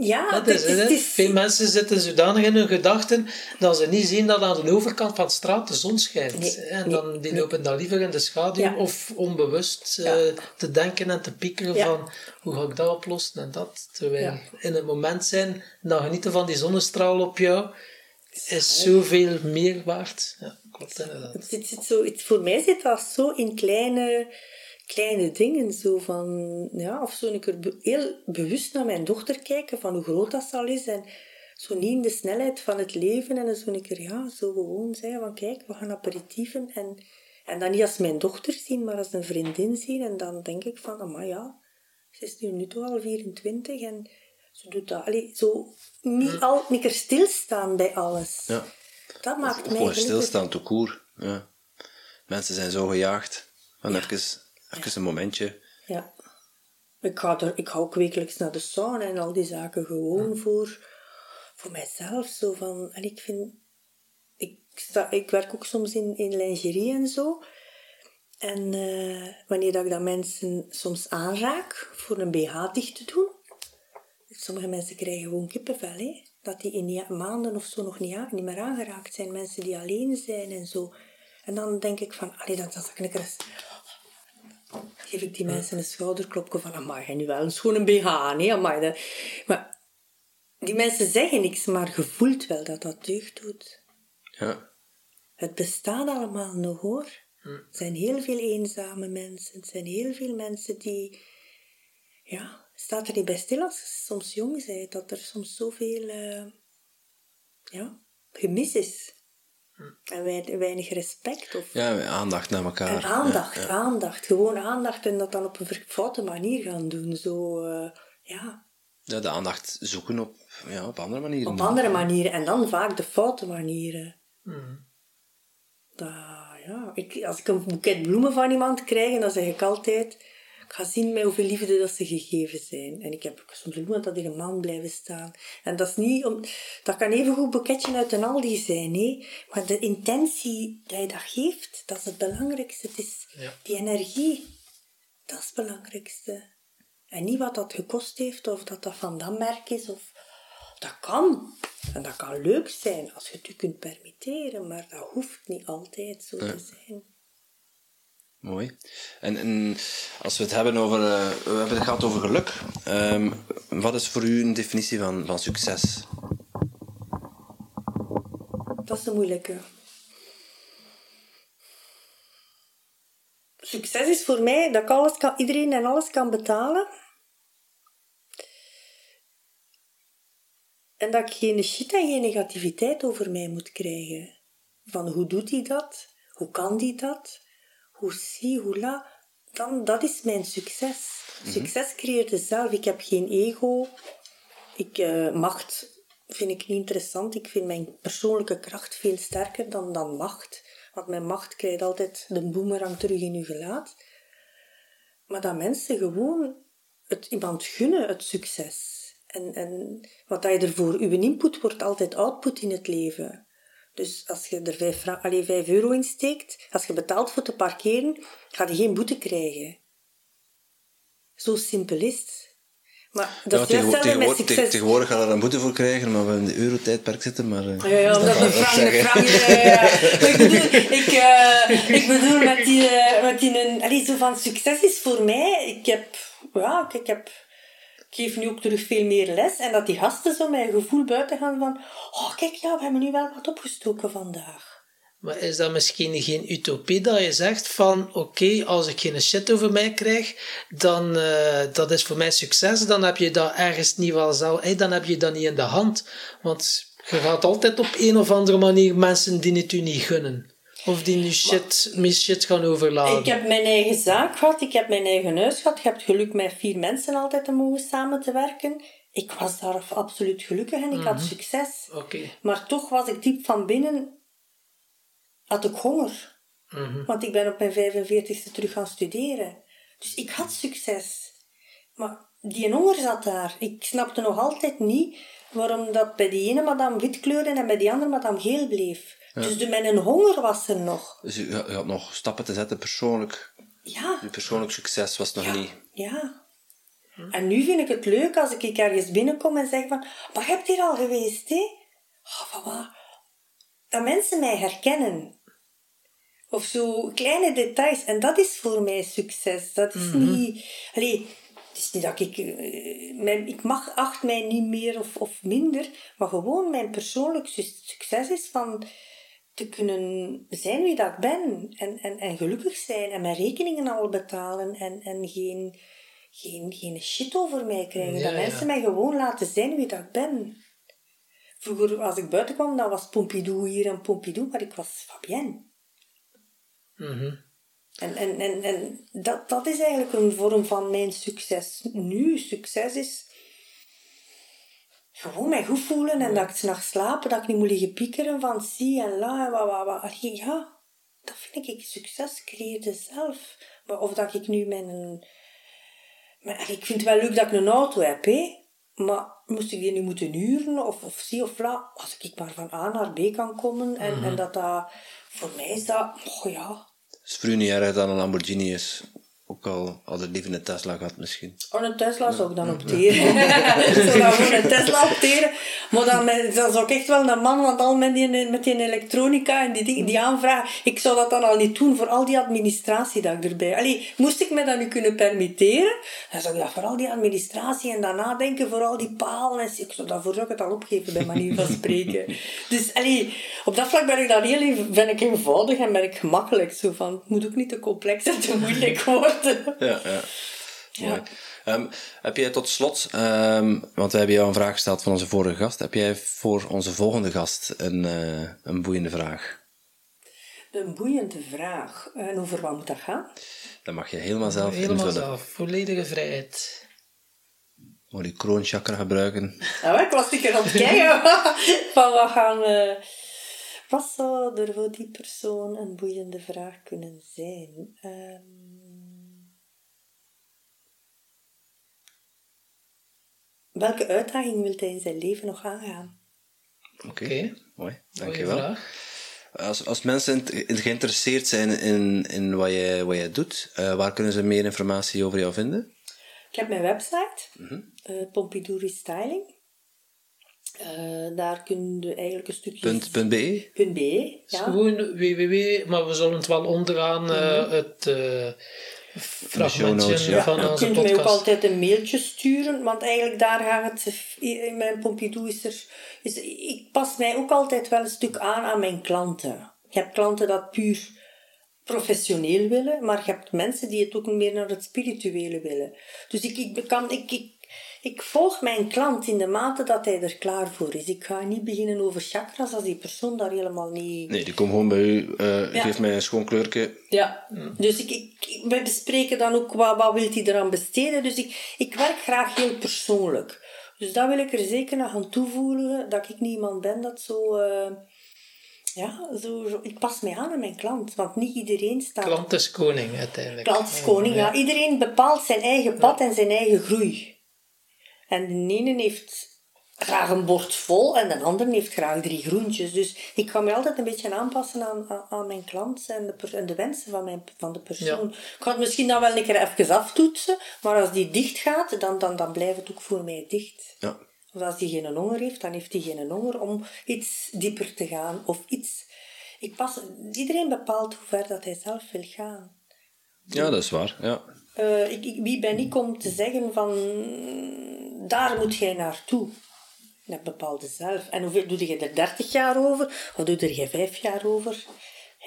Ja, Dat is het. Veel mensen zitten zodanig in hun gedachten dat ze niet zien dat aan de overkant van de straat de zon schijnt. Nee, en nee, dan, die nee. lopen dan liever in de schaduw Ja. of onbewust Ja. eh, te denken en te piekeren Ja. van hoe ga ik dat oplossen en dat. Terwijl in het moment zijn, dan genieten van die zonnestraal op jou, is zoveel meer waard. Ja, klopt inderdaad. Het zit, zit zo, het, voor mij zit dat zo in kleine, kleine dingen. Zo van, ja, of zo een keer be- heel bewust naar mijn dochter kijken, van hoe groot dat al is. En zo niet in de snelheid van het leven. En dan zo een keer, ja, zo gewoon zeggen van, kijk, we gaan aperitieven. En, en dan niet als mijn dochter zien, maar als een vriendin zien. En dan denk ik van, maar ja, ze is nu, nu toch al 24 en ze doet dat. Allee, zo niet al een keer stilstaan bij alles. Ja. Dat maakt mij Gewoon stilstaan, tout court. Ja. Mensen zijn zo gejaagd. Van even, even een momentje. Ja. Ik ga, er, ik ga ook wekelijks naar de sauna en al die zaken gewoon voor, voor mijzelf. Zo van, en ik vind... Ik, sta, ik werk ook soms in, in lingerie en zo. En eh, wanneer dat ik dat mensen soms aanraak voor een BH dicht te doen... Sommige mensen krijgen gewoon kippenvel, hè. Dat die in maanden of zo nog niet, niet meer aangeraakt zijn. Mensen die alleen zijn en zo. En dan denk ik van, allee, dat, dat ik een keer geef ik die mensen een schouderklopje van, amai, jij nu wel een schone BH amai. Dat, maar die mensen zeggen niks, maar je voelt wel dat dat deugd doet. Ja. Het bestaat allemaal nog hoor. Er zijn heel veel eenzame mensen. Er zijn heel veel mensen die. Ja, staat er niet bij stil als je soms jong bent, dat er soms zoveel. eh, ja, gemis is. En wei- weinig respect. Of, Ja, aandacht naar elkaar. en aandacht, aandacht. Gewoon aandacht en dat dan op een foute manier gaan doen. Zo, eh, ja, Ja, de aandacht zoeken op, ja, op andere manieren. op andere manieren. En dan vaak de foute manieren. Dat, ja, ik, als ik een boeket bloemen van iemand krijg, dan zeg ik altijd... Ik ga zien met hoeveel liefde dat ze gegeven zijn. En ik heb soms bloemen dat er een maand blijven staan. En dat is niet... Om, dat kan even goed boeketje uit een Aldi zijn, hè. Maar de intentie dat je dat geeft, dat is het belangrijkste. Het is Ja. die energie. Dat is het belangrijkste. En niet wat dat gekost heeft, of dat dat van dat merk is, of... Dat kan. En dat kan leuk zijn als je het je kunt permitteren, maar dat hoeft niet altijd zo te zijn. Mooi. En, en als we het hebben over... eh, we hebben het gehad over geluk. Ehm, wat is voor u een definitie van, van succes? Dat is de moeilijke. Succes is voor mij dat ik alles kan, iedereen en alles kan betalen. En dat ik geen shit en geen negativiteit over mij moet krijgen. Van hoe doet hij dat? Hoe kan die dat? Hoe zie, hoe la? Dan, dat is mijn succes. Succes creëert zelf. Ik heb geen ego. Ik, eh, macht vind ik niet interessant. Ik vind mijn persoonlijke kracht veel sterker dan, dan macht. Want mijn macht krijgt altijd de boemerang terug in uw gelaat. Maar dat mensen gewoon het iemand gunnen, het succes. En, en wat dat je ervoor, uw input wordt altijd output in het leven. Dus als je er 5, fra- allee, 5 euro in steekt, als je betaalt voor te parkeren, ga je geen boete krijgen. Zo simpel is het. Maar dat Ja, is juist tegenwo- hetzelfde met tegenwoordig, succes. tegen- tegenwoordig gaan we er een boete voor krijgen, maar we in de eurotijdperk zitten. Maar, eh, Ja, ja, omdat de frank, de. Ik bedoel, ik, eh, ik bedoel met die, eh, met die een, allee, zo van succes is voor mij, ik heb, ja, ik, heb, geef nu ook terug veel meer les en dat die gasten zo een gevoel buiten gaan van, oh kijk, ja, we hebben nu wel wat opgestoken vandaag. Maar is dat misschien geen utopie dat je zegt van oké, als ik geen shit over mij krijg, dan uh, dat is voor mij succes, dan heb je dat ergens niet wel zelf, hey, dan heb je dat niet in de hand. Want je gaat altijd op een of andere manier mensen die het u niet gunnen. Of die nu shit, met shit gaan overladen. Ik heb mijn eigen zaak gehad, ik heb mijn eigen huis gehad. Je hebt geluk met vier mensen altijd te mogen samen te werken. Ik was daar absoluut gelukkig en ik had succes. Oké. Maar toch was ik diep van binnen had ik honger. Want ik ben op mijn 45ste terug gaan studeren. Dus ik had succes. Maar die honger zat daar. Ik snapte nog altijd niet waarom dat bij die ene madame wit kleurde en bij die andere madame geel bleef. Dus de, mijn honger was er nog. Dus je, had nog stappen te zetten persoonlijk. Ja. Je persoonlijk succes was nog niet... Ja. En nu vind ik het leuk als ik ergens binnenkom en zeg van... Maar je hebt hier al geweest, hè? Oh, wat? Dat mensen mij herkennen. Of zo kleine details. En dat is voor mij succes. Dat is niet... Allee, het is niet dat ik... eh, mijn, ik mag acht mij niet meer of, of minder. Maar gewoon mijn persoonlijk su- succes is van te kunnen zijn wie dat ik ben. En, en, en gelukkig zijn. En mijn rekeningen al betalen. En, en geen, geen, geen shit over mij krijgen. Ja, dat ja. mensen mij gewoon laten zijn wie dat ik ben. Vroeger, als ik buiten kwam, dan was Pompidou hier en Pompidou. Maar ik was Fabienne. Mhm. En, en, en, en dat, dat is eigenlijk een vorm van mijn succes. Nu, succes is gewoon mij goed voelen en dat ik s'nachts slapen, dat ik niet moet liggen piekeren van zie en la en. Allee, Ja, dat vind ik succes creëerde zelf. Maar of dat ik nu mijn... allee, ik vind het wel leuk dat ik een auto heb, hè. Maar moest ik die nu moeten huren of, of zie of la, als ik maar van A naar B kan komen en, en dat dat... Voor mij is dat... Oh ja, Het is voor u niet erg dat een Lamborghini is. Ook al hadden liever een Tesla gehad misschien. Oh, een Tesla zou ik dan opteren. ik zou dan gewoon een Tesla opteren. Maar dan, met- dan zou ik echt wel een man, want al met die, met die elektronica en die, die aanvragen, ik zou dat dan al niet doen voor al die administratie dat ik erbij... Allee, moest ik me dat nu kunnen permitteren, dan zou ik dat voor al die administratie en dan nadenken voor al die palen. En, ik zou, daarvoor zou ik het al opgeven, bij manier van spreken. Dus, allee, op dat vlak ben ik dan heel ben ik eenvoudig en ben ik gemakkelijk. Zo van, het moet ook niet te complex en te moeilijk worden. Ja, ja. Mooi. Ehm, heb jij tot slot, ehm, want we hebben jou een vraag gesteld van onze vorige gast, heb jij voor onze volgende gast een, eh, een boeiende vraag? Een boeiende vraag. En over wat moet dat gaan? Dat mag je helemaal zelf Helemaal invullen. zelf. Volledige vrijheid. Moet je kroonchakra gebruiken. Nou, ik was een keer aan het kijken van wat gaan we... Wat zou er voor die persoon een boeiende vraag kunnen zijn? Ehm, Welke uitdaging wil hij in zijn leven nog aangaan? Oké, mooi. Dankjewel. Als, als mensen geïnteresseerd zijn in, in wat, jij, wat jij doet, eh, waar kunnen ze meer informatie over jou vinden? Ik heb mijn website, eh, Pompidou Restyling. Eh, daar kun je eigenlijk een stukje... Punt, punt .be? Punt .be, Dus ja. Gewoon www, maar we zullen het wel onderaan eh, het eh fragmentje ja. van Ja. Je kunt mij ook altijd een mailtje sturen, want eigenlijk daar gaat het... In mijn Pompidou is er... Is, ik pas mij ook altijd wel een stuk aan aan mijn klanten. Je hebt klanten dat puur professioneel willen, maar je hebt mensen die het ook meer naar het spirituele willen. Dus ik, ik, kan, ik, ik, ik volg mijn klant in de mate dat hij er klaar voor is. Ik ga niet beginnen over chakras als die persoon daar helemaal niet... Nee, die komt gewoon bij u, eh Ja. geef mij een schoon kleurke. Ja, dus ik, ik, ik- wij bespreken dan ook wat, wat wil hij eraan besteden. Dus ik, ik werk graag heel persoonlijk. Dus dat wil ik er zeker nog aan toevoegen, dat ik niet iemand ben dat zo... eh, ja, zo, zo- ik pas mij aan aan mijn klant, want niet iedereen staat... Klant is koning uiteindelijk. Klant is koning, ja. Iedereen bepaalt zijn eigen pad en zijn eigen groei. En de ene heeft graag een bord vol en de andere heeft graag drie groentjes. Dus ik ga me altijd een beetje aanpassen aan, aan, aan mijn klant en de, en de wensen van, mijn, van de persoon. Ik ga het misschien dan wel een keer even aftoetsen, maar als die dicht gaat, dan, dan, dan blijft het ook voor mij dicht. Ja. Of als die geen honger heeft, dan heeft hij geen honger om iets dieper te gaan. Of iets... Ik pas, iedereen bepaalt hoe ver dat hij zelf wil gaan. ja, dat is waar. Ja. Eh, ik, ik- wie ben ik om te zeggen van daar moet jij naartoe? Dat bepaalt je zelf. En hoeveel doe je er 30 jaar over? Of doe je er 5 jaar over?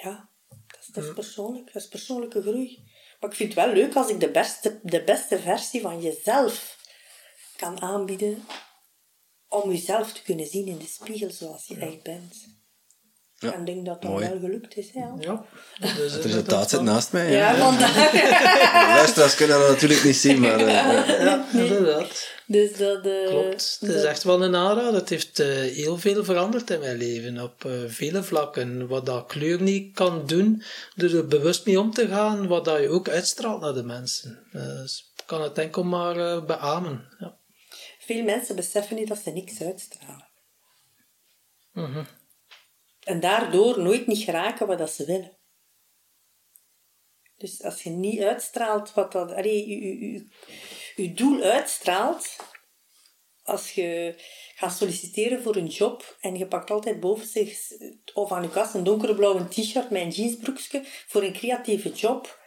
Ja, dat is, dat is persoonlijk. Dat is persoonlijke groei. Maar ik vind het wel leuk als ik de beste, de beste versie van jezelf kan aanbieden om jezelf te kunnen zien in de spiegel zoals je echt bent. Ja, En ik denk dat dat mooi. wel gelukt is. Ja, Ja. Dus Het resultaat zit naast mij. ja vandaag. De luisteraars kunnen dat natuurlijk niet zien, maar... eh, ja. Ja, inderdaad. Dus dat... eh, Klopt. Het is echt wel een aanrader. Het heeft eh, heel veel veranderd in mijn leven. Op eh, vele vlakken. Wat dat kleur niet kan doen, door er bewust mee om te gaan. Wat dat je ook uitstraalt naar de mensen. Dus ik kan het enkel maar eh, beamen. Ja. Veel mensen beseffen niet dat ze niks uitstralen. Mhm. En daardoor nooit niet geraken wat dat ze willen. Dus als je niet uitstraalt wat dat... Allee, je, je, je, je doel uitstraalt... Als je gaat solliciteren voor een job en je pakt altijd boven zich of aan je kast een donkerblauwe t-shirt met een jeansbroekje voor een creatieve job,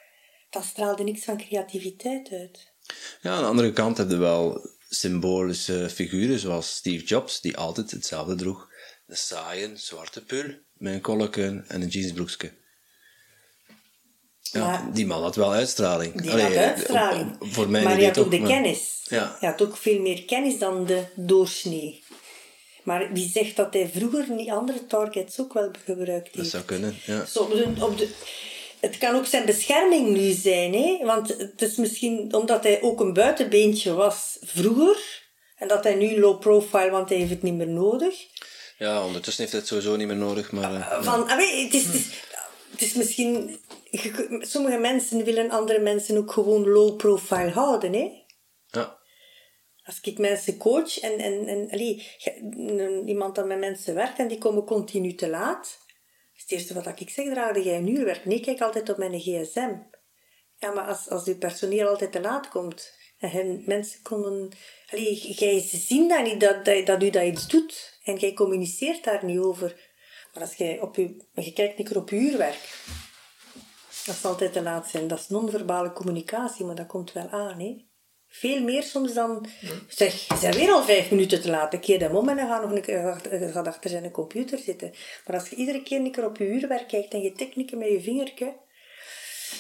dan straalde niks van creativiteit uit. Ja, aan de andere kant heb je wel symbolische figuren zoals Steve Jobs, die altijd hetzelfde droeg. Een saaie zwarte pul met een kolleken en een jeansbroekje. Ja, Maar- die man had wel uitstraling. Die Allee, had uitstraling. op- op- voor mij maar hij had ook de maar- kennis. Ja. Hij had ook veel meer kennis dan de doorsnee. Maar wie zegt dat hij vroeger niet andere targets ook wel gebruikt Dat heeft? zou kunnen, ja. Zo op de, op de, het kan ook zijn bescherming nu zijn, hè? want het is misschien omdat hij ook een buitenbeentje was vroeger. En dat hij nu low profile, want hij heeft het niet meer nodig. Ja, ondertussen heeft hij het sowieso niet meer nodig, maar... eh, ja. Van, ah, weet het, is, het, is, het is misschien... Sommige mensen willen andere mensen ook gewoon low profile houden, hè? ja. Als ik mensen coach en, en, en allee, iemand dat met mensen werkt en die komen continu te laat, is het eerste wat ik zeg, draagde jij een uurwerk? Nee, ik kijk altijd op mijn gsm. Ja, maar als, als je personeel altijd te laat komt en mensen komen... Allee, jij zien dat niet, dat, dat, dat u dat iets doet. En jij communiceert daar niet over. Maar als jij op je... Je kijkt niet op je uurwerk. Dat zal altijd te laat zijn. Dat is non-verbale communicatie, maar dat komt wel aan, hè. Veel meer soms dan... Zeg, je bent weer al vijf minuten te laat. Ik keer hem om en dan ga nog een keer je gaat achter zijn computer zitten. Maar als je iedere keer een keer op je uurwerk kijkt en je tikt een met je vingertje...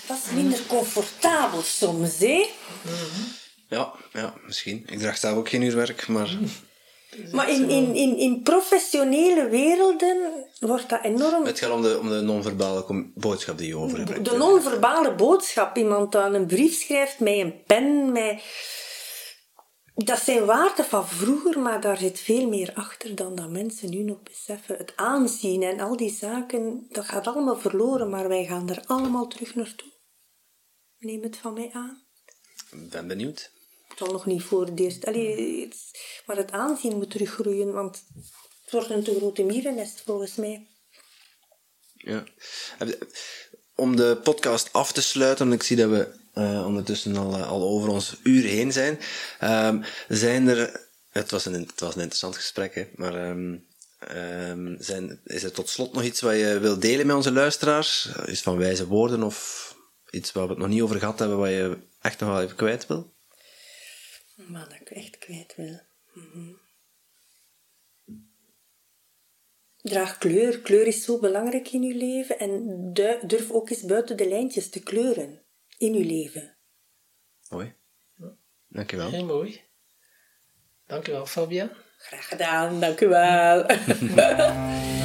Dat is minder comfortabel soms, hè. Ja, ja, misschien. Ik draag zelf ook geen uurwerk, maar... Maar in, in, in, in professionele werelden wordt dat enorm... Het gaat om de, om de non-verbale boodschap die je overbrengt. De non-verbale boodschap. Iemand aan een brief schrijft met een pen, met... Dat zijn waarden van vroeger, maar daar zit veel meer achter dan dat mensen nu nog beseffen. Het aanzien en al die zaken, dat gaat allemaal verloren, maar wij gaan er allemaal terug naartoe. Neem het van mij aan. Ik ben benieuwd. Zal nog niet voor het eerst. Allee, is- maar het aanzien moet teruggroeien, want het wordt een te grote mierennest volgens mij. Ja. Om de podcast af te sluiten, want ik zie dat we eh, ondertussen al, eh, al over ons uur heen zijn, ehm, zijn er... Het was, een, het was een interessant gesprek, hè, maar ehm, ehm, zijn, is er tot slot nog iets wat je wil delen met onze luisteraars? Iets van wijze woorden of iets waar we het nog niet over gehad hebben, wat je echt nog wel even kwijt wil? Maar dat ik echt kwijt wil. Mhm. Draag kleur. Kleur is zo belangrijk in je leven. En du- durf ook eens buiten de lijntjes te kleuren in je leven. Mooi. Dankjewel. Heel mooi. Dankjewel, Fabian. Graag gedaan, dank u wel.